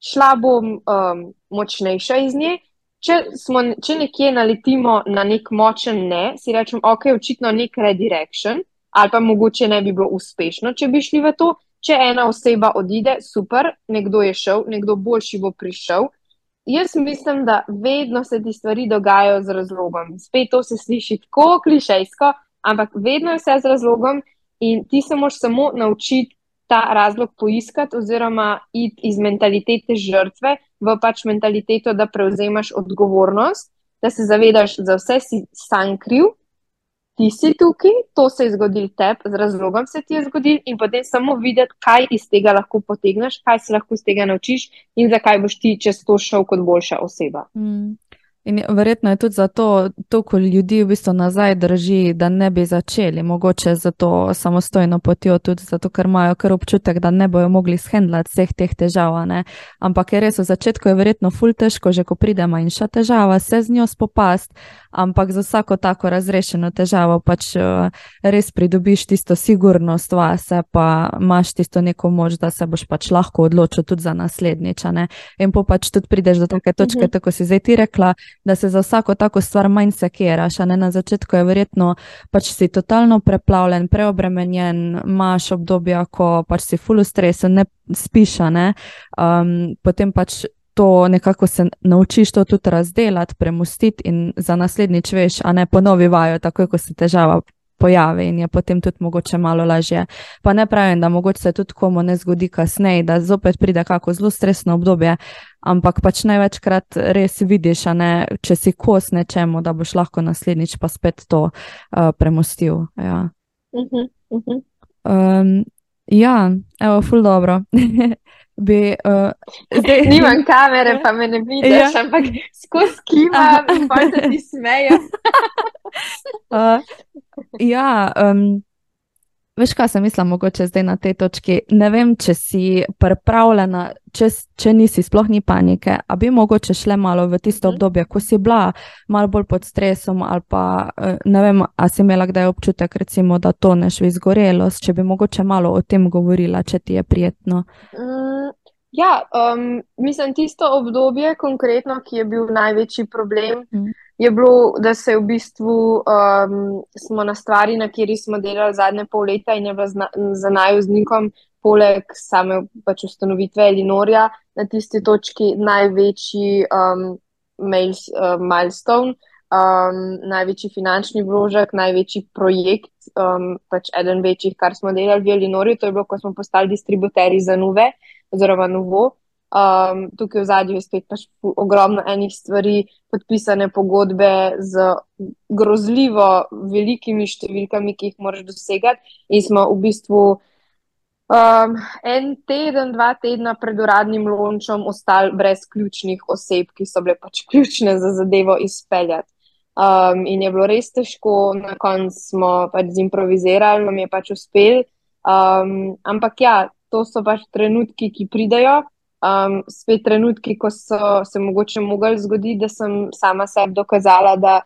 šla bom um, močnejša iz nje, če, smo, če nekje naletimo na nek močen ne, si rečem, ok, očitno nek redirection, ali pa mogoče ne bi bilo uspešno, če bi šli v to. Če ena oseba odide, super, nekdo je šel, nekdo boljši bo prišel. Jaz mislim, da vedno se ti stvari dogajajo z razlogom. Spet to se sliši tako klišejsko, ampak vedno je vse z razlogom in ti se moraš samo naučiti ta razlog poiskati, oziroma iti iz mentalitete žrtve v pač mentaliteto, da prevzemaš odgovornost, da se zavedaš, da vse si sam kriv, ti si tukaj, to se je zgodil tebi, z razlogom se ti je zgodil, in potem samo videti, kaj iz tega lahko potegneš, kaj se lahko iz tega naučiš in zakaj boš ti čez to šel kot boljša oseba. Mm. In verjetno je tudi zato, toliko ljudi v bistvu nazaj drži, da ne bi začeli, mogoče za to samostojno potjo, tudi zato, ker imajo kar občutek, da ne bojo mogli shendlati vseh teh težav. Ne? Ampak je res v začetku je verjetno ful težko, že ko pride manjša težava, se z njo spopast, ampak za vsako tako razrešeno težavo pač uh, res pridobiš tisto sigurnost vase, pa imaš tisto neko moč, da se boš pač lahko odločil tudi za naslednjič. In pa pač tudi prideš do take točke, mhm. tako si zdaj ti rekla da se za vsako tako stvar manj sekiraš. Na začetku je verjetno pač si totalno preplavljen, preobremenjen, imaš obdobja, ko pač si full stresa, ne spiš, ne? Um, potem pač. To nekako se naučiš to tudi razdeliti, premustiti, in za naslednjič veš, a ne ponovi vajo, tako ko se težava pojavi in je potem tudi mogoče malo lažje. Pa ne pravim, da mogoče se tudi komu ne zgodi kasneje, da zopet pride kako zelo stresno obdobje, ampak pač največkrat res vidiš, ne, če si kos nečemu, da boš lahko naslednjič pa spet to uh, premostil. Ja. Uh -huh, uh -huh. Um, ja, evo, ful dobro. bi. Uh, zdaj... Nimam kamere, pa me ne vidiš, ja. ampak skozi kima, pa se ti smejo. uh, ja, um, veš, kaj sem mislila, mogoče zdaj na tej točki. Ne vem, če si pripravljena, če, če nisi, sploh ni panike, a bi mogoče šle malo v tisto mhm. obdobje, ko si bila malo bolj pod stresom, ali pa uh, ne vem, a si imela kdaj občutek, recimo, da toneš v izgorelost, če bi mogoče malo o tem govorila, če ti je prijetno. Mm. Ja, um, mislim, tisto obdobje, konkretno, ki je bil največji problem, mm. Je bilo, da se v bistvu um, smo na stvari, na kateri smo delali zadnje pol leta in je bila za najuznikom, poleg same pač ustanovitve Elinorja, na tisti točki največji um, mail, uh, milestone, um, največji finančni vložek, največji projekt, um, pač eden večjih, kar smo delali v Elinorju, to je bilo, ko smo postali distributeri za nove oziroma novo. Um, tukaj v zadnjem je spet pač ogromno enih stvari, podpisane pogodbe z grozljivo velikimi številkami, ki jih moraš dosegati. In smo v bistvu um, en teden, dva tedna pred uradnim lončom ostali brez ključnih oseb, ki so bile pač ključne za zadevo izpeljati. Um, in je bilo res težko, na koncu smo pač zimprovizirali, nam je pač uspel. Um, ampak ja, to so pač trenutki, ki pridejo. Um, spet trenutki, ko so se mogoče mogli zgoditi, da sem sama sebi dokazala, da,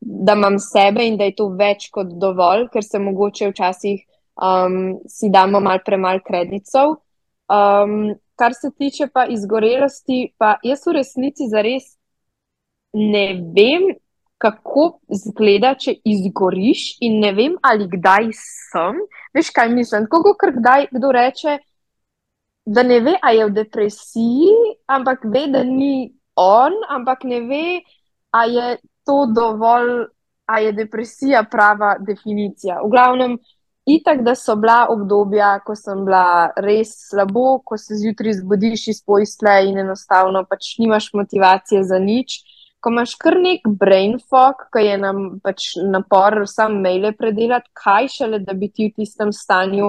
da imam sebe in da je to več kot dovolj, ker se mogoče včasih um, si damo mal premal kreditov. Um, kar se tiče pa izgorelosti, pa jaz v resnici zares ne vem, kako zgleda, če izgoriš, in ne vem, ali kdaj sem. Veš, kaj mislim? Kako kdaj kdo reče, da ne ve, ali je v depresiji, ampak ve, da ni on, ampak ne ve, ali je to dovolj, ali je depresija prava definicija. V glavnem. Itak, da so bila obdobja, ko sem bila res slabo, ko se zjutraj zbudiš iz posle in enostavno pač nimaš motivacije za nič ko imaš kar nek brain fog, ki je nam pač napor, sam maile predelati, kaj šele, da bi ti v tistem stanju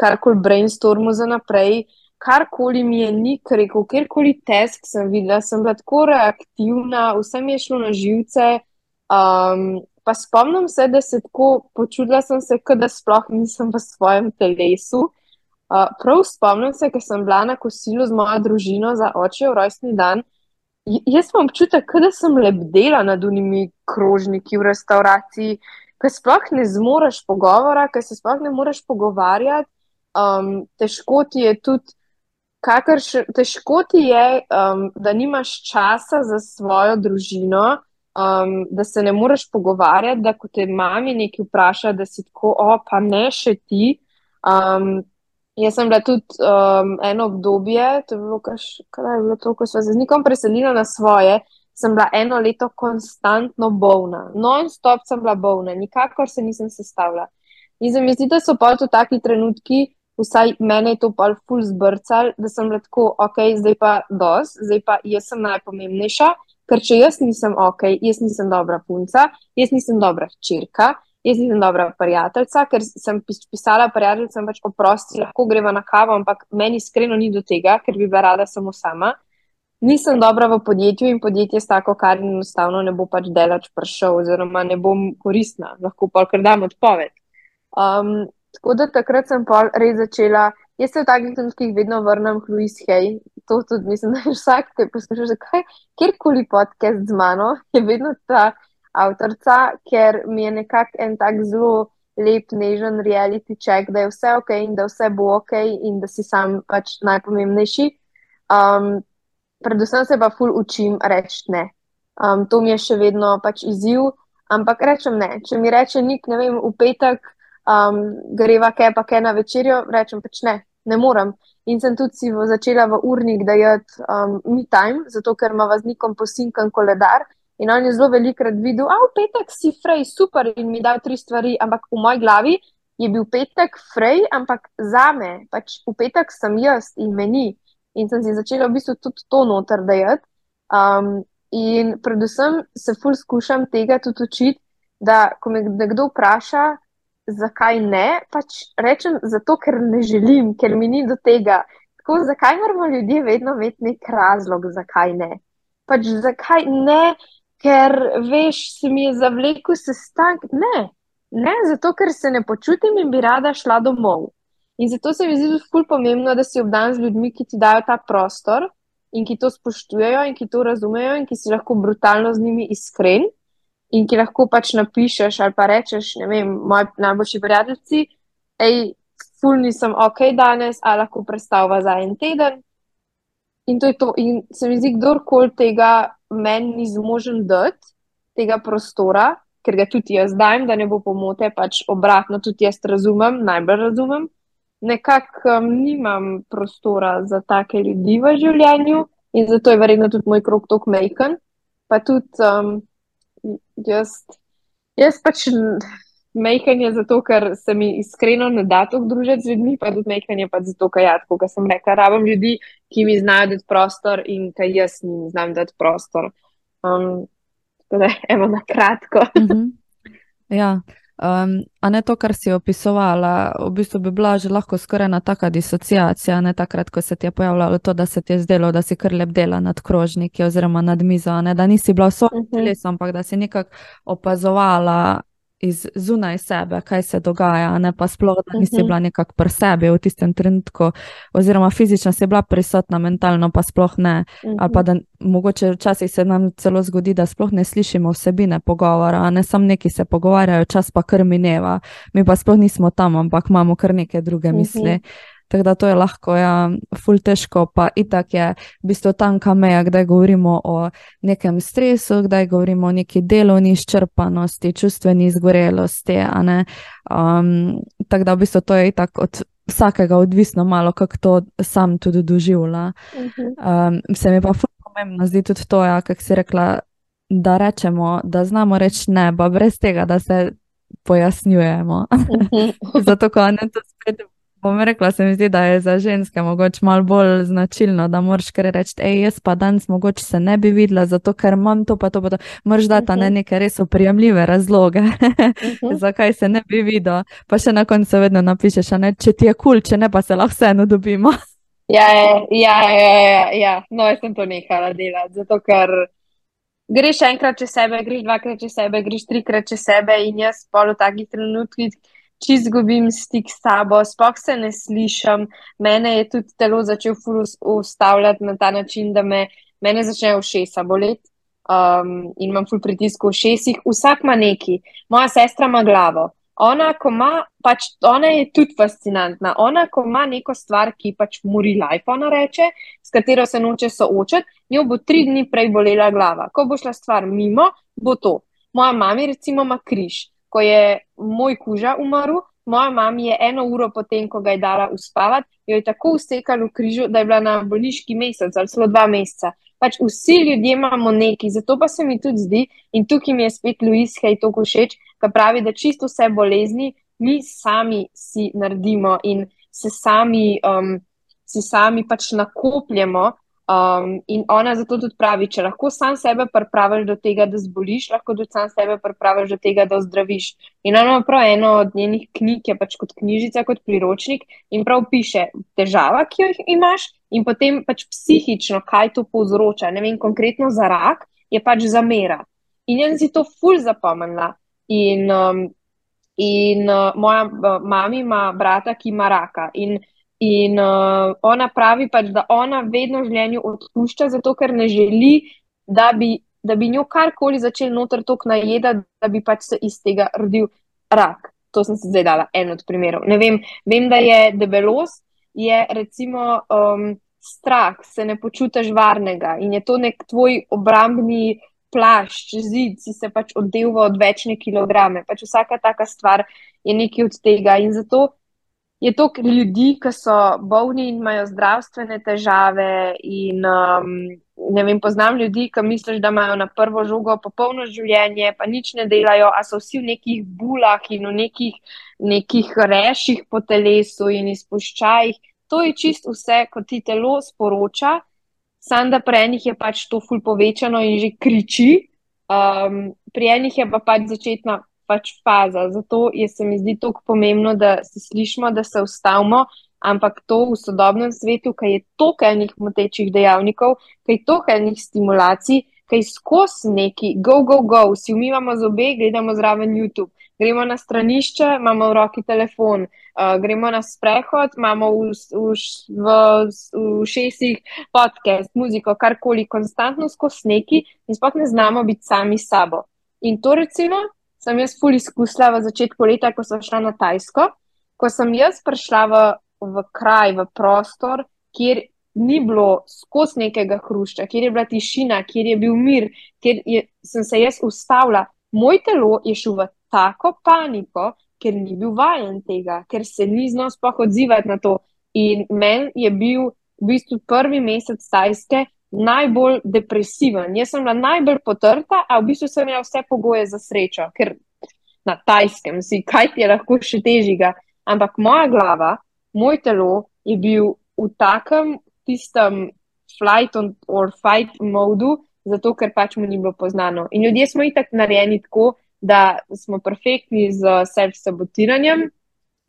karkoli brainstormu za naprej. Karkoli mi je nik rekel, kjerkoli test sem videla, sem bila tako reaktivna, vse mi je šlo na živce. Um, pa spomnim se, da se tako počutila, sem se, da sploh nisem v svojem telesu. Uh, prav spomnim se, ker sem bila na kosilu z mojo družino za očev rojstni dan. Jaz imam občutek, da sem lebdela nad unimi krožniki v restauraciji, ker sploh ne zmoriš pogovora, ker se sploh ne moreš pogovarjati. Um, težko ti je tudi, kakrš, težko ti je, um, da nimaš časa za svojo družino, um, da se ne moreš pogovarjati, da ko te mami nekaj vpraša, da si tako, o, pa ne še ti. Um, Jaz sem bila tudi um, eno obdobje, to je bilo, kaž, kaj je bilo to, ko sem se z nikom preselila na svoje. Sem bila eno leto konstantno bolna, non-stop sem bila bolna, nikakor se nisem sestavljala. In se mi zdi, da so pa to taki trenutki, vsaj mene je to pa ful zbrcal, da sem bila tako, ok, zdaj pa dos, zdaj pa jaz sem najpomembnejša, ker če jaz nisem ok, jaz nisem dobra punca, jaz nisem dobra črka, jaz nisem dobra prijateljica, ker sem pisala prijateljicam, pač oprosti, lahko greva na kavo, ampak meni iskreno ni do tega, ker bi bila rada samo sama. nisem dobra v podjetju in podjetje s tako, kar enostavno ne bo pač delač prišel, oziroma ne bom koristna, lahko pa kar dam odpoved. Um, tako da takrat sem pa res začela. Jaz se v takih trenutkih vedno vrnem k Louis Hay. To tudi mislim, da je vsak, ki posluša, zakaj kjerkoli podcast z mano, je vedno ta avtorica, ker mi je nekako en tak zelo lep, nežen reality check, da je vse ok in da vse bo ok in da si sam pač najpomembnejši. Um, predvsem se pa ful učim reči ne. Um, to mi je še vedno pač izziv, ampak rečem ne. Če mi reče nik, ne vem, v petek um, greva kaj pa kaj na večerjo, rečem pač ne, ne morem. In sem tudi si začela v urnik dajati um, mi time, zato ker ima vaznikom posinkan koledar. In on je zelo velikrat videl, a v petek si frej, super, in mi dal tri stvari, ampak v moji glavi je bil petek frej, ampak za me, pač v petek sem jaz in meni in sem si začela v bistvu tudi to noter dajati. Um, in predvsem se ful skušam tega tudi učiti, da ko me nekdo vpraša, zakaj ne, pač rečem zato, ker ne želim, ker mi ni do tega. Tako, zakaj moramo ljudje vedno imeti nek razlog, zakaj ne? Pač zakaj ne, ker veš, se mi je zavlekel sestanek. Ne, ne, zato ker se ne počutim in bi rada šla domov. In zato se mi zdi tudi ful pomembno, da si obdan z ljudmi, ki ti dajo ta prostor in ki to spoštujejo in ki to razumejo in ki si lahko brutalno z njimi iskren in ki lahko pač napišeš ali pa rečeš, ne vem, moji najboljši prijatelji, hej, ful nisem ok danes, ali lahko predstavlja za en teden. In to je to. In se mi zdi, kdorkoli tega meni ni zmožen dati, tega prostora, ker ga tudi jaz dajem, da ne bo pomote, pač obratno tudi jaz razumem, najbolj razumem nekako um, nimam prostora za take ljudi v življenju in zato je verjetno tudi moj krok tako majhen. Pa tudi um, jaz, jaz pač majhen je zato, ker se mi iskreno ne da to družiti z ljudmi, pa tudi majhen je pač zato, ker jaz, kot sem rekel, rabim ljudi, ki mi znajo dati prostor in kaj jaz jim znam dati prostor. Um, tako da, evo na kratko. Mm -hmm. Ja. Um, a ne to, kar si opisovala, v bistvu bi bila že lahko skoraj ena taka disociacija, ne takrat, ko se ti je pojavljalo to, da se ti je zdelo, da si kar lep dela nad krožniki oziroma nad mizo, ne? da nisi bila v svojem -huh. telesu, ampak da si nekako opazovala iz zunaj sebe, kaj se dogaja, ne pa sploh, da nisi uh mhm. -huh. bila nekako pri sebi v tistem trenutku, oziroma fizično si bila prisotna, mentalno pa sploh ne. Uh -huh. Ali pa mhm. da mogoče včasih se nam celo zgodi, da sploh ne slišimo vsebine pogovora, ne samo neki se pogovarjajo, čas pa kar mineva, mi pa sploh nismo tam, ampak imamo kar neke druge uh -huh. Tako da to je lahko, ja, ful težko, pa itak je v bistvu tanka meja, kdaj govorimo o nekem stresu, kdaj govorimo o neki delovni izčrpanosti, čustveni izgorelosti. Um, tako da v bistvu to je itak od vsakega odvisno, malo kako to sam tudi doživlja. Um, se mi pa ful pomembno zdi tudi to, ja, kak si rekla, da rečemo, da znamo reči ne, pa brez tega, da se pojasnjujemo. Zato, ko ne to spet bom rekla, se mi zdi, da je za ženske mogoče malo bolj značilno, da moraš kar reči, hej, jaz pa danes mogoče se ne bi videla, zato ker imam to, pa to, pa to. Moraš dati uh -huh. ne neke res oprijemljive razloge, uh -huh. zakaj se ne bi videla. Pa še na koncu vedno napišeš, ne, če ti je kul, cool, če ne, pa se lahko vseeno dobimo. ja, ja, ja, ja, ja, no, jaz sem to nehala delati, zato ker. Greš enkrat čez sebe, greš dvakrat čez sebe, greš trikrat čez sebe, in jaz pa v takih trenutkih, če izgubim stik s tabo, spoh se ne slišim. Mene je tudi telo začel ustavljati na ta način, da me mene začne všesa boleti um, in imam ful pritisk v šestih. Vsak ima neki, moja sestra ima glavo. Ona, ko ima, pač ona je tudi fascinantna. Ona, ko ima neko stvar, ki pač mori life, ona reče, s katero se noče soočati, njo bo tri dni prej bolela glava. Ko bo šla stvar mimo, bo to. Moja mama, recimo, ima križ ko je moj kuža umrl, moja mama je eno uro potem, ko ga je dala uspavati, jo je tako usekala v križu, da je bila na bolniški mesec ali celo dva meseca. Pač vsi ljudje imamo neki, zato pa se mi tudi zdi, in tukaj mi je spet Louis Hay to všeč, ki pravi, da čisto vse bolezni mi sami si naredimo in se sami, um, si sami pač nakopljemo Um, in ona zato tudi pravi, če lahko sam sebe pripraviš do tega, da zboliš, lahko tudi sam sebe pripraviš do tega, da ozdraviš. In ona ima prav eno od njenih knjig, je pač kot knjižica, kot priročnik in prav piše težava, ki jo imaš, in potem pač psihično, kaj to povzroča. Ne vem, konkretno za rak je pač zamera. In jaz si to ful zapomnila. In, um, in uh, moja uh, mama ima brata, ki ima raka. In In uh, ona pravi pač, da ona vedno v življenju odpušča, zato ker ne želi, da bi, da bi njo karkoli začel noter tok najeda, da bi pač se iz tega rodil rak. To sem se zdaj dala en od primerov. Ne vem, vem da je debelost, je recimo um, strah, se ne počutiš varnega in je to nek tvoj obrambni plašč, zid, si se pač oddelva od večne kilograme. Pač vsaka taka stvar je nekaj od tega in zato je toliko ljudi, ki so bolni in imajo zdravstvene težave. In, um, ne vem, poznam ljudi, ki misliš, da imajo na prvo žogo popolno življenje, pa nič ne delajo, a so vsi v nekih bulah in v nekih, nekih reših po telesu in izpuščajih. To je čist vse, kot ti telo sporoča, samo da pri enih je pač to ful povečano in že kriči. Um, pri enih je pa pač začetna pač faza. Zato je se mi zdi tako pomembno, da se slišimo, da se ustavimo, ampak to v sodobnem svetu, ki je toliko enih motečih dejavnikov, ki je toliko enih stimulacij, ki je skozi neki, go, go, go, vsi umivamo zobe, gledamo zraven YouTube. Gremo na stranišče, imamo v roki telefon, uh, gremo na sprehod, imamo v, v, v, v šestih podcast, muziko, karkoli, konstantno skozi neki in sploh ne znamo biti sami sabo. In to, recimo, sem jaz ful izkusila v začetku leta, ko sem šla na Tajsko, ko sem jaz prišla v, v kraj, v prostor, kjer ni bilo skozi nekega hrušča, kjer je bila tišina, kjer je bil mir, kjer je, sem se jaz ustavila. Moj telo je šlo v tako paniko, ker ni bil vajen tega, ker se ni znal spoh odzivati na to. In meni je bil v bistvu prvi mesec tajske najbolj depresiven. Jaz sem bila najbolj potrta, a v bistvu sem imela vse pogoje za srečo, ker na tajskem si, kaj ti je lahko še težjega. Ampak moja glava, moj telo je bil v takem tistem flight or fight modu, zato ker pač mu ni bilo poznano. In ljudje smo itak narejeni tako, da smo perfektni z self-sabotiranjem.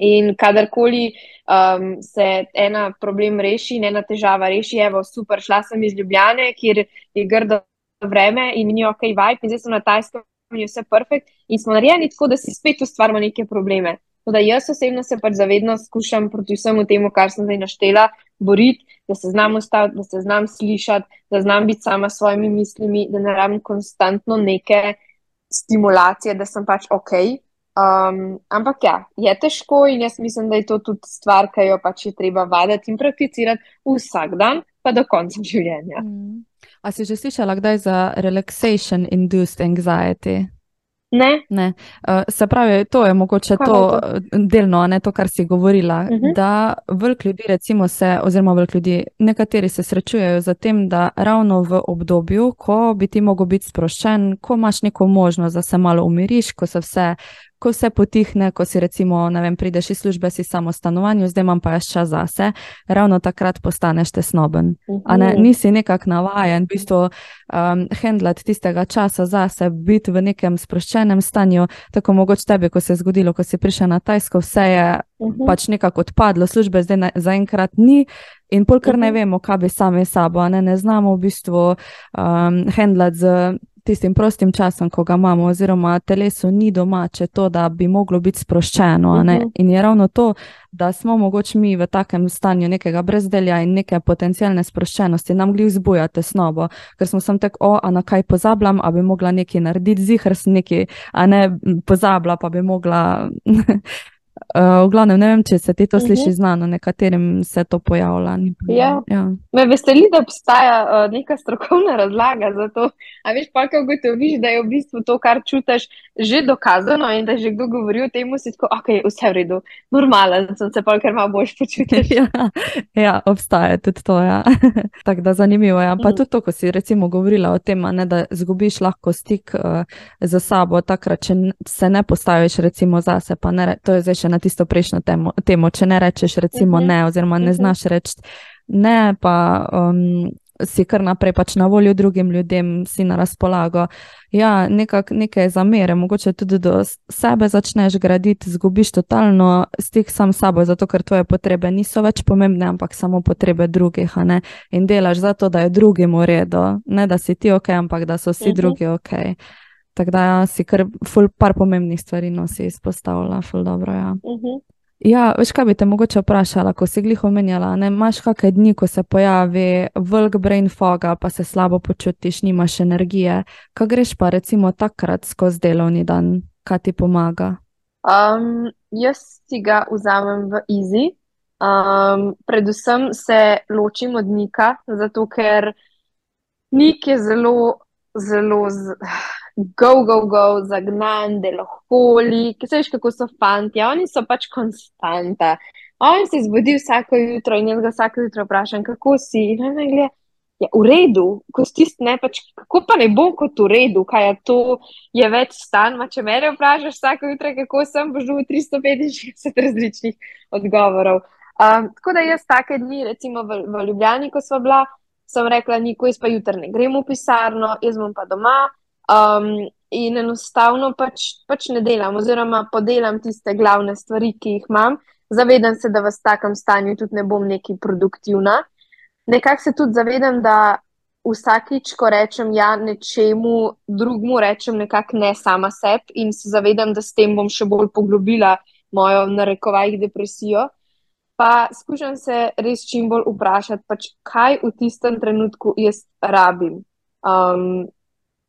In kadarkoli um, se ena problem reši, ena težava reši, evo, super, šla sem iz Ljubljane, kjer je grdo vreme in ni ok, vibe, in zdaj sem na tajskem in je vse perfekt. In smo narejeni tako, da si spet ustvarjamo neke probleme. Teda jaz osebno se pač zavedno skušam proti vsemu temu, kar sem zdaj naštela, boriti, da se znam ustaviti, da se znam slišati, da znam biti sama s svojimi mislimi, da ne rabim konstantno neke stimulacije, da sem pač ok. Um, ampak ja, je težko in jaz mislim, da je to tudi stvar, ki jo pač je treba vaditi in prakticirati vsak dan, pa do konca življenja. Mm. A si že slišala kdaj za relaxation induced anxiety? Ne. ne. Uh, se pravi, to je mogoče to, to delno, ne to, kar si govorila. Uh mhm. -huh. Da velik ljudi, recimo, se, oziroma velik ljudi, nekateri se srečujejo z tem, da ravno v obdobju, ko bi ti mogel biti sproščen, ko imaš neko možnost, da se malo umiriš, ko se vse ko se potihne, ko si recimo, ne vem, prideš iz službe, si samo v stanovanju, zdaj imam pa jaz čas zase, ravno takrat postaneš tesnoben. Ne, mhm. nisi nekako navajen, v bistvu, um, handlat tistega časa zase, biti v nekem sproščenem stanju, tako mogoče tebi, ko se je zgodilo, ko si prišel na Tajsko, vse je mhm. pač nekako odpadlo, službe zdaj zaenkrat ni. In polkar ne vemo, kaj bi sami sabo, ne, ne znamo v bistvu um, handlat z tistim prostim časom, ko ga imamo, oziroma telesu ni domače to, da bi moglo biti sproščeno. Uh -huh. In je ravno to, da smo mogoče mi v takem stanju nekega brezdelja in neke potencijalne sproščenosti, nam gli vzbuja tesnobo, ker smo sem tako, o, a na kaj pozabljam, a bi mogla nekaj narediti, zihr sem nekaj, a ne pozabila, pa bi mogla. Uh, v glavnem, ne vem, če se ti to sliši uh mhm. -huh. znano, nekaterim se to pojavlja. Ja. Ja. Me veseli, da obstaja uh, neka strokovna razlaga za to. A veš, pa kako ugotoviš, da je v bistvu to, kar čutiš, že dokazano in da že kdo govori o tem, si tako, ok, vse v redu, normalen sem se pa, ker malo boš počutiš. ja, ja, obstaja tudi to. Ja. Tako da zanimivo je. Ja. Pa uh mhm. -huh. tudi to, ko si recimo govorila o tem, ne, da zgubiš lahko stik uh, za sabo, takrat, če se ne postaviš recimo zase, pa ne, to je zdaj še na tisto prejšnjo temo, temo če ne rečeš, recimo, uh -huh. ne, oziroma ne uh -huh. znaš reči. Ne, pa um, si kar naprej pač na voljo drugim ljudem, si na razpolago. Ja, nekak, nekaj zamere, mogoče tudi do sebe začneš graditi, zgubiš totalno stik sam s sabo, zato ker tvoje potrebe niso več pomembne, ampak samo potrebe drugih. In delaš zato, da je drugim v redu, ne da si ti ok, ampak da so vsi uh mhm. -huh. drugi ok. Tako da ja, si kar ful par pomembnih stvari nosi izpostavlja, ful dobro. Ja. Uh mhm. -huh. Ja, veš, kaj bi te mogoče vprašala, ko si glih omenjala, ne imaš kakšne dni, ko se pojavi velk brain fog, pa se slabo počutiš, nimaš energije. Kaj greš pa recimo takrat skozi delovni dan, kaj ti pomaga? Um, jaz si ga vzamem v izi. Um, predvsem se ločim od Nika, zato ker Nik je zelo, zelo. Z go, go, go, zagnan, deloholi, ki se veš, kako so fanti, oni so pač konstanta. On se zbudi vsako jutro in jaz ga vsako jutro vprašam, kako si. In on gleda, je v redu, ko stist ne pač, kako pa ne bom kot v redu, kaj je to, je več stan, ma če me vprašaš vsako jutro, kako sem, boš dobil 365 različnih odgovorov. Um, tako da jaz take dni, recimo v, v Ljubljani, ko smo bila, sem rekla, niko, jaz pa jutr ne grem v pisarno, jaz bom pa doma. Um, in enostavno pač, pač ne delam, oziroma podelam tiste glavne stvari, ki jih imam. Zavedam se, da v takem stanju tudi ne bom neki produktivna. Nekako se tudi zavedam, da vsakič, ko rečem ja nečemu drugmu, rečem nekako ne sama sebi in se zavedam, da s tem bom še bolj poglobila mojo narekovajih depresijo. Pa skušam se res čim bolj vprašati, pač, kaj v tistem trenutku jaz rabim. Um,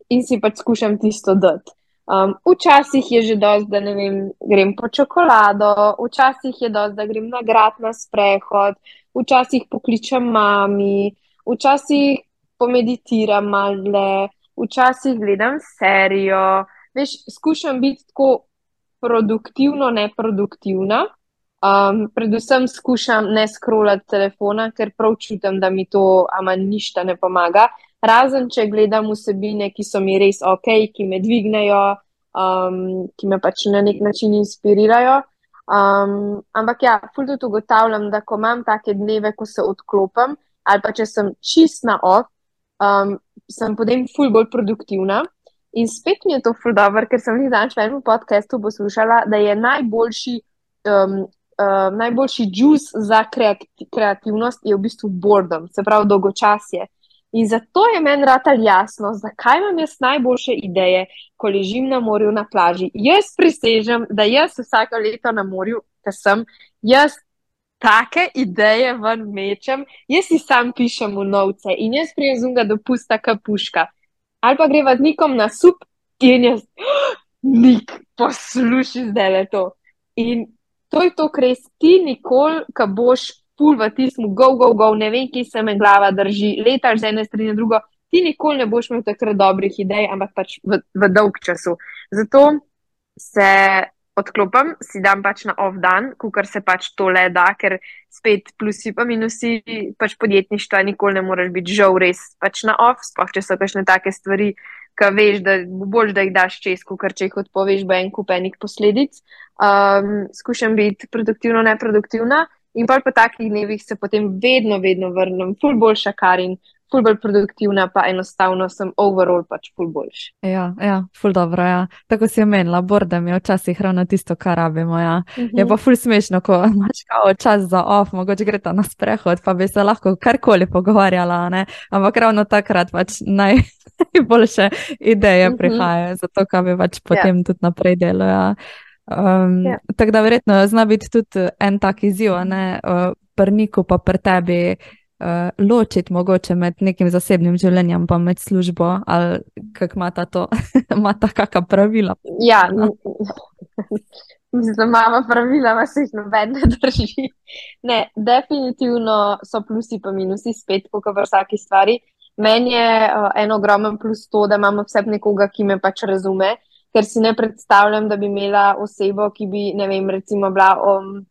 in si pač skušam tisto dati. Um, včasih je že dosti, da vem, grem po čokolado, včasih je dosti, da grem na grad na sprehod, včasih pokličem mami, včasih pomeditiram malo, včasih gledam serijo. Veš, skušam biti tako produktivno, ne produktivna. Um, predvsem skušam ne scrollati telefona, ker prav čutim, da mi to ama ništa ne pomaga razen če gledam vsebine, ki so mi res ok, ki me dvignejo, um, ki me pač na nek način inspirirajo. Um, ampak ja, ful tudi ugotavljam, da ko imam take dneve, ko se odklopim, ali pa če sem čist na off, um, sem potem ful bolj produktivna. In spet mi je to ful dobro, ker sem jih danes v enem podkastu poslušala, da je najboljši. Um, Uh, najboljši juice za kreativnost je v bistvu boredom, se pravi dolgočasje. In zato je meni ratelj jasno, zakaj imam jaz najboljše ideje, ko ležim na morju na plaži. Jaz prisežem, da jaz vsako leto na morju, da sem jaz take ideje ven mečem, jaz si sam pišem v novce in jaz prijezum ga dopusta kapuška. Ali pa greva z nikom na sup in jaz, oh, nik, posluši zdaj le to. In to je to, kar res ti nikoli, ko boš pul v tistem, go, go, go, ne vem, ki se me glava drži, letaš z ene strani na drugo, ti nikoli ne boš imel takrat dobrih idej, ampak pač v, v dolg času. Zato se odklopim, si dam pač na off dan, kar se pač to le da, ker spet plusi pa minusi pač podjetništva, nikoli ne moreš biti žal res pač na off, sploh če so kakšne take stvari. Kaj veš, da bo bolj, da jih daš čez, ker če jih odpoveš, bo en kup enih posledic. Um, skušam biti produktivno, neproduktivna, In pa po takih dnevih se potem vedno, vedno vrnem, ful boljša kar in ful bolj produktivna, pa enostavno sem overall pač ful boljš. Ja, ja, ful dobro, ja. Tako si omenila, bordem je včasih ravno tisto, kar rabimo, ja. Uh -huh. Je mhm. pa ful smešno, ko imaš kao čas za off, mogoče gre ta na sprehod, pa bi se lahko karkoli pogovarjala, ne. Ampak ravno takrat pač naj. Najboljše ideje mhm. prihajajo, zato kaj bi pač ja. potem yeah. tudi naprej delalo. Ja. Um. Ja. Tako da verjetno zna biti tudi en tak izziv, ne uh, prniku pa pri tebi uh, ločiti mogoče med nekim zasebnim življenjem pa med službo ali kako ima ta to, ima ta kakšna pravila. Ja, mislim, da imamo pravila, pa se jih noben ne drži. Ne, definitivno so plusi pa minusi spet, kot v vsaki stvari. Meni je uh, en ogromen plus to, da imamo vse nekoga, ki me pač razume ker si ne predstavljam, da bi imela osebo, ki bi, ne vem, recimo bila um,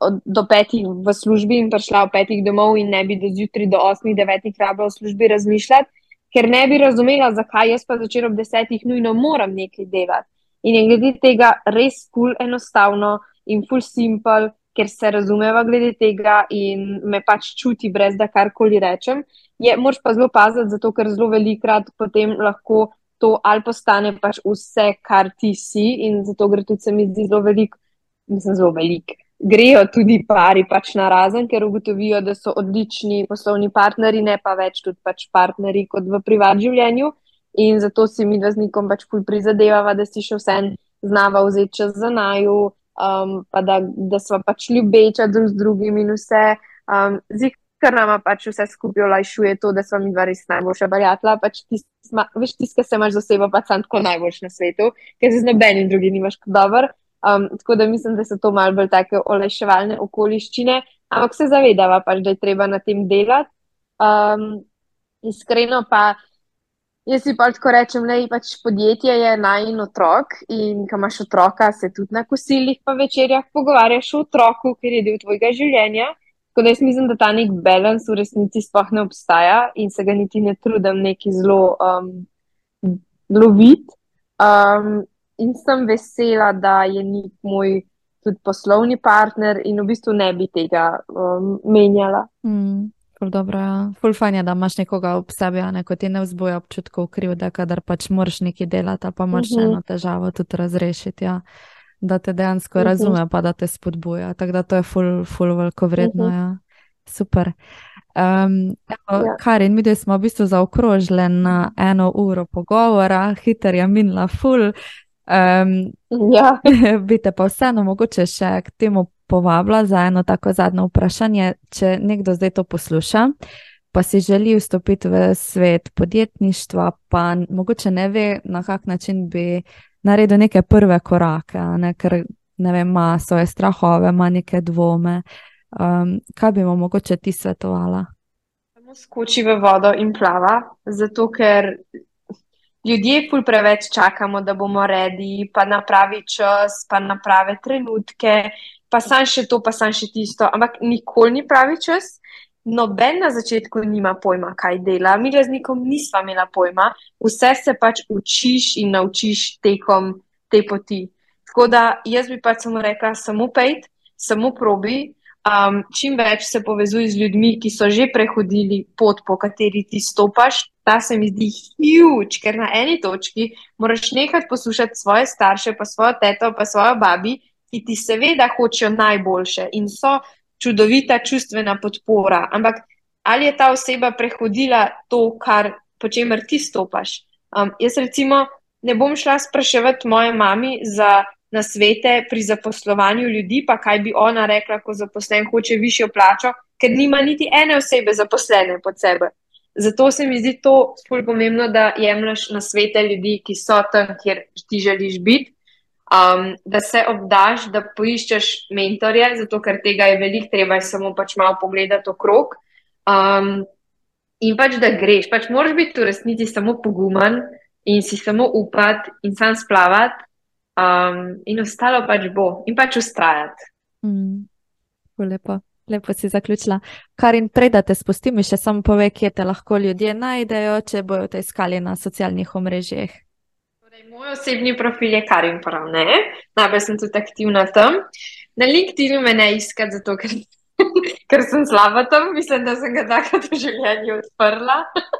od, do petih v službi in prišla v petih domov in ne bi do zjutraj, do osmih, devetih rabila v službi razmišljati, ker ne bi razumela, zakaj jaz pa začela ob desetih nujno moram nekaj delati. In je glede tega res ful enostavno in ful simpel ker se razumeva glede tega in me pač čuti, brez da karkoli rečem. Je, moraš pa zelo paziti, zato ker zelo velikrat potem lahko to ali postane pač vse, kar ti si, in zato gre tudi se mi zdi zelo velik, mislim, zelo velik. Grejo tudi pari pač na razen, ker ugotovijo, da so odlični poslovni partnerji, ne pa več tudi pač partnerji kot v privat življenju. In zato si mi raznikom pač prizadevava, da si še vse znava vzeti čas za naju, um, pa da, da smo pač ljubeča drug z drugim in vse. Um, Zdi, kar nama pač vse skupaj olajšuje to, da smo mi dva res najboljša barjatla. Pač veš, tiskaj se imaš za sebe, pa sem tako najboljši na svetu, ker se z nobenim drugim nimaš kot dober. Um, tako da mislim, da so to malce bolj take olajševalne okoliščine, ampak se zavedava pač, da je treba na tem delati. Um, iskreno pa. Jaz si pač tako rečem, da pač podjetje je naj in otrok, in ko imaš otroka, se tudi na kosilih pa večerjah pogovarjaš o otroku, ker je del tvojega življenja. Tako da jaz mislim, da ta nek balans v resnici sploh ne obstaja in se ga niti ne trudim neki zelo um, loviti. Um, in sem vesela, da je nek moj tudi poslovni partner in v bistvu ne bi tega um, menjala. Mm. Dobro, ja. Ful fajn je, da imaš nekoga ob sebi, ne kot ti ne vzbuja občutkov krivde, kadar pač moraš nekaj delati, pa moraš mhm. -huh. eno težavo tudi razrešiti. Ja da te dejansko uh mhm. -huh. razume, pa da te spodbuja. Tako da to je ful, ful veliko vredno. Uh -huh. ja. Super. Um, evo, ja. Karin, mi smo v bistvu zaokrožili na eno uro pogovora, hiter je minila ful. Um, ja. bi te pa vseeno mogoče še k temu povabila za eno tako zadnje vprašanje. Če nekdo zdaj to posluša, pa si želi vstopiti v svet podjetništva, pa mogoče ne ve, na kak način bi naredil neke prve korake, ne, ker ne vem, ima svoje strahove, ima neke dvome. Um, kaj bi mu mogoče ti svetovala? Samo skoči v vodo in plava, zato ker ljudje ful preveč čakamo, da bomo redi, pa na pravi čas, pa na prave trenutke, pa sam še to, pa sam še tisto, ampak nikoli ni pravi čas noben na začetku nima pojma, kaj dela, mi raznikom nismo imeli pojma, vse se pač učiš in naučiš tekom te poti. Tako da jaz bi pač samo rekla, samo pejt, samo probi. Um, čim več se povezuj z ljudmi, ki so že prehodili pot, po kateri ti stopaš. Ta se mi zdi huge, ker na eni točki moraš nekaj poslušati svoje starše, pa svojo teto, pa svojo babi, ki ti seveda hočejo najboljše in so čudovita čustvena podpora. Ampak ali je ta oseba prehodila to, kar, po čemer ti stopaš? Um, jaz, recimo, ne bom šla spraševati moje mami za nasvete pri zaposlovanju ljudi, pa kaj bi ona rekla, ko zaposlen hoče višjo plačo, ker nima niti ene osebe zaposlene pod sebe. Zato se mi zdi to zelo pomembno, da jemliš na svete ljudi, ki so tam, kjer ti želiš biti um, da se obdaš, da poiščeš mentorje, zato ker tega je veliko, treba je samo pač malo pogledati okrog. Um, in pač da greš, pač moraš biti v resnici samo pogumen in si samo upati in sam splavati, um, in ostalo pač bo, in pač ustrajati. Mm, lepo. Lepo si zaključila. Kar in prej, da te spustim, še samo povej, kje te lahko ljudje najdejo, če bojo te iskali na socialnih omrežjih. Moj osebni profil je Karim Pravne, najbolj sem tudi aktivna tam. Na LinkedIn me ne iskati, zato ker, ker sem slaba tam, mislim, da sem ga takrat v življenju odprla.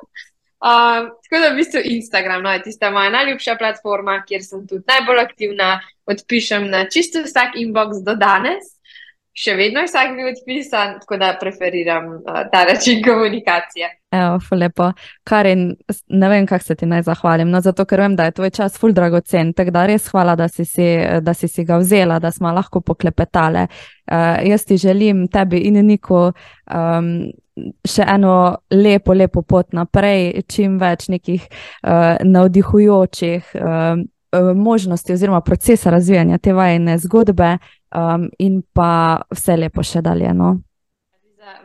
Um, tako da v bistvu Instagram no, je tista moja najljubša platforma, kjer sem tudi najbolj aktivna, odpišem na čisto vsak inbox do danes še vedno vsak bil odpisan, tako da preferiram uh, ta način komunikacije. Evo, lepo. Karin, ne vem, kako se ti naj zahvalim, no, zato ker vem, da je tvoj čas ful dragocen. Tako da res hvala, da si si, da si si ga vzela, da smo lahko poklepetale. Uh, jaz ti želim tebi in Niku um, še eno lepo, lepo pot naprej, čim več nekih uh, navdihujočih. Uh, možnosti oziroma procesa razvijanja te vajne zgodbe, um, in pa vse lepo še dalje. No?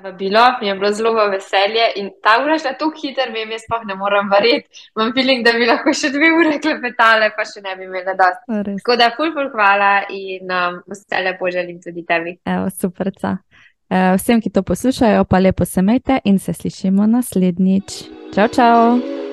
Vabilo mi je bilo zelo veselje in ta ura šla tako hitro, vem, jaz pa ne morem verjeti. Imam feeling, da bi lahko še dve ure klepetale, pa še ne bi imela dosti. Tako da, ful, ful, hvala in um, vse lepo želim tudi tebi. Evo, super. Vsem, ki to poslušajo, pa lepo se mejte in se slišimo naslednjič. Čau, čau!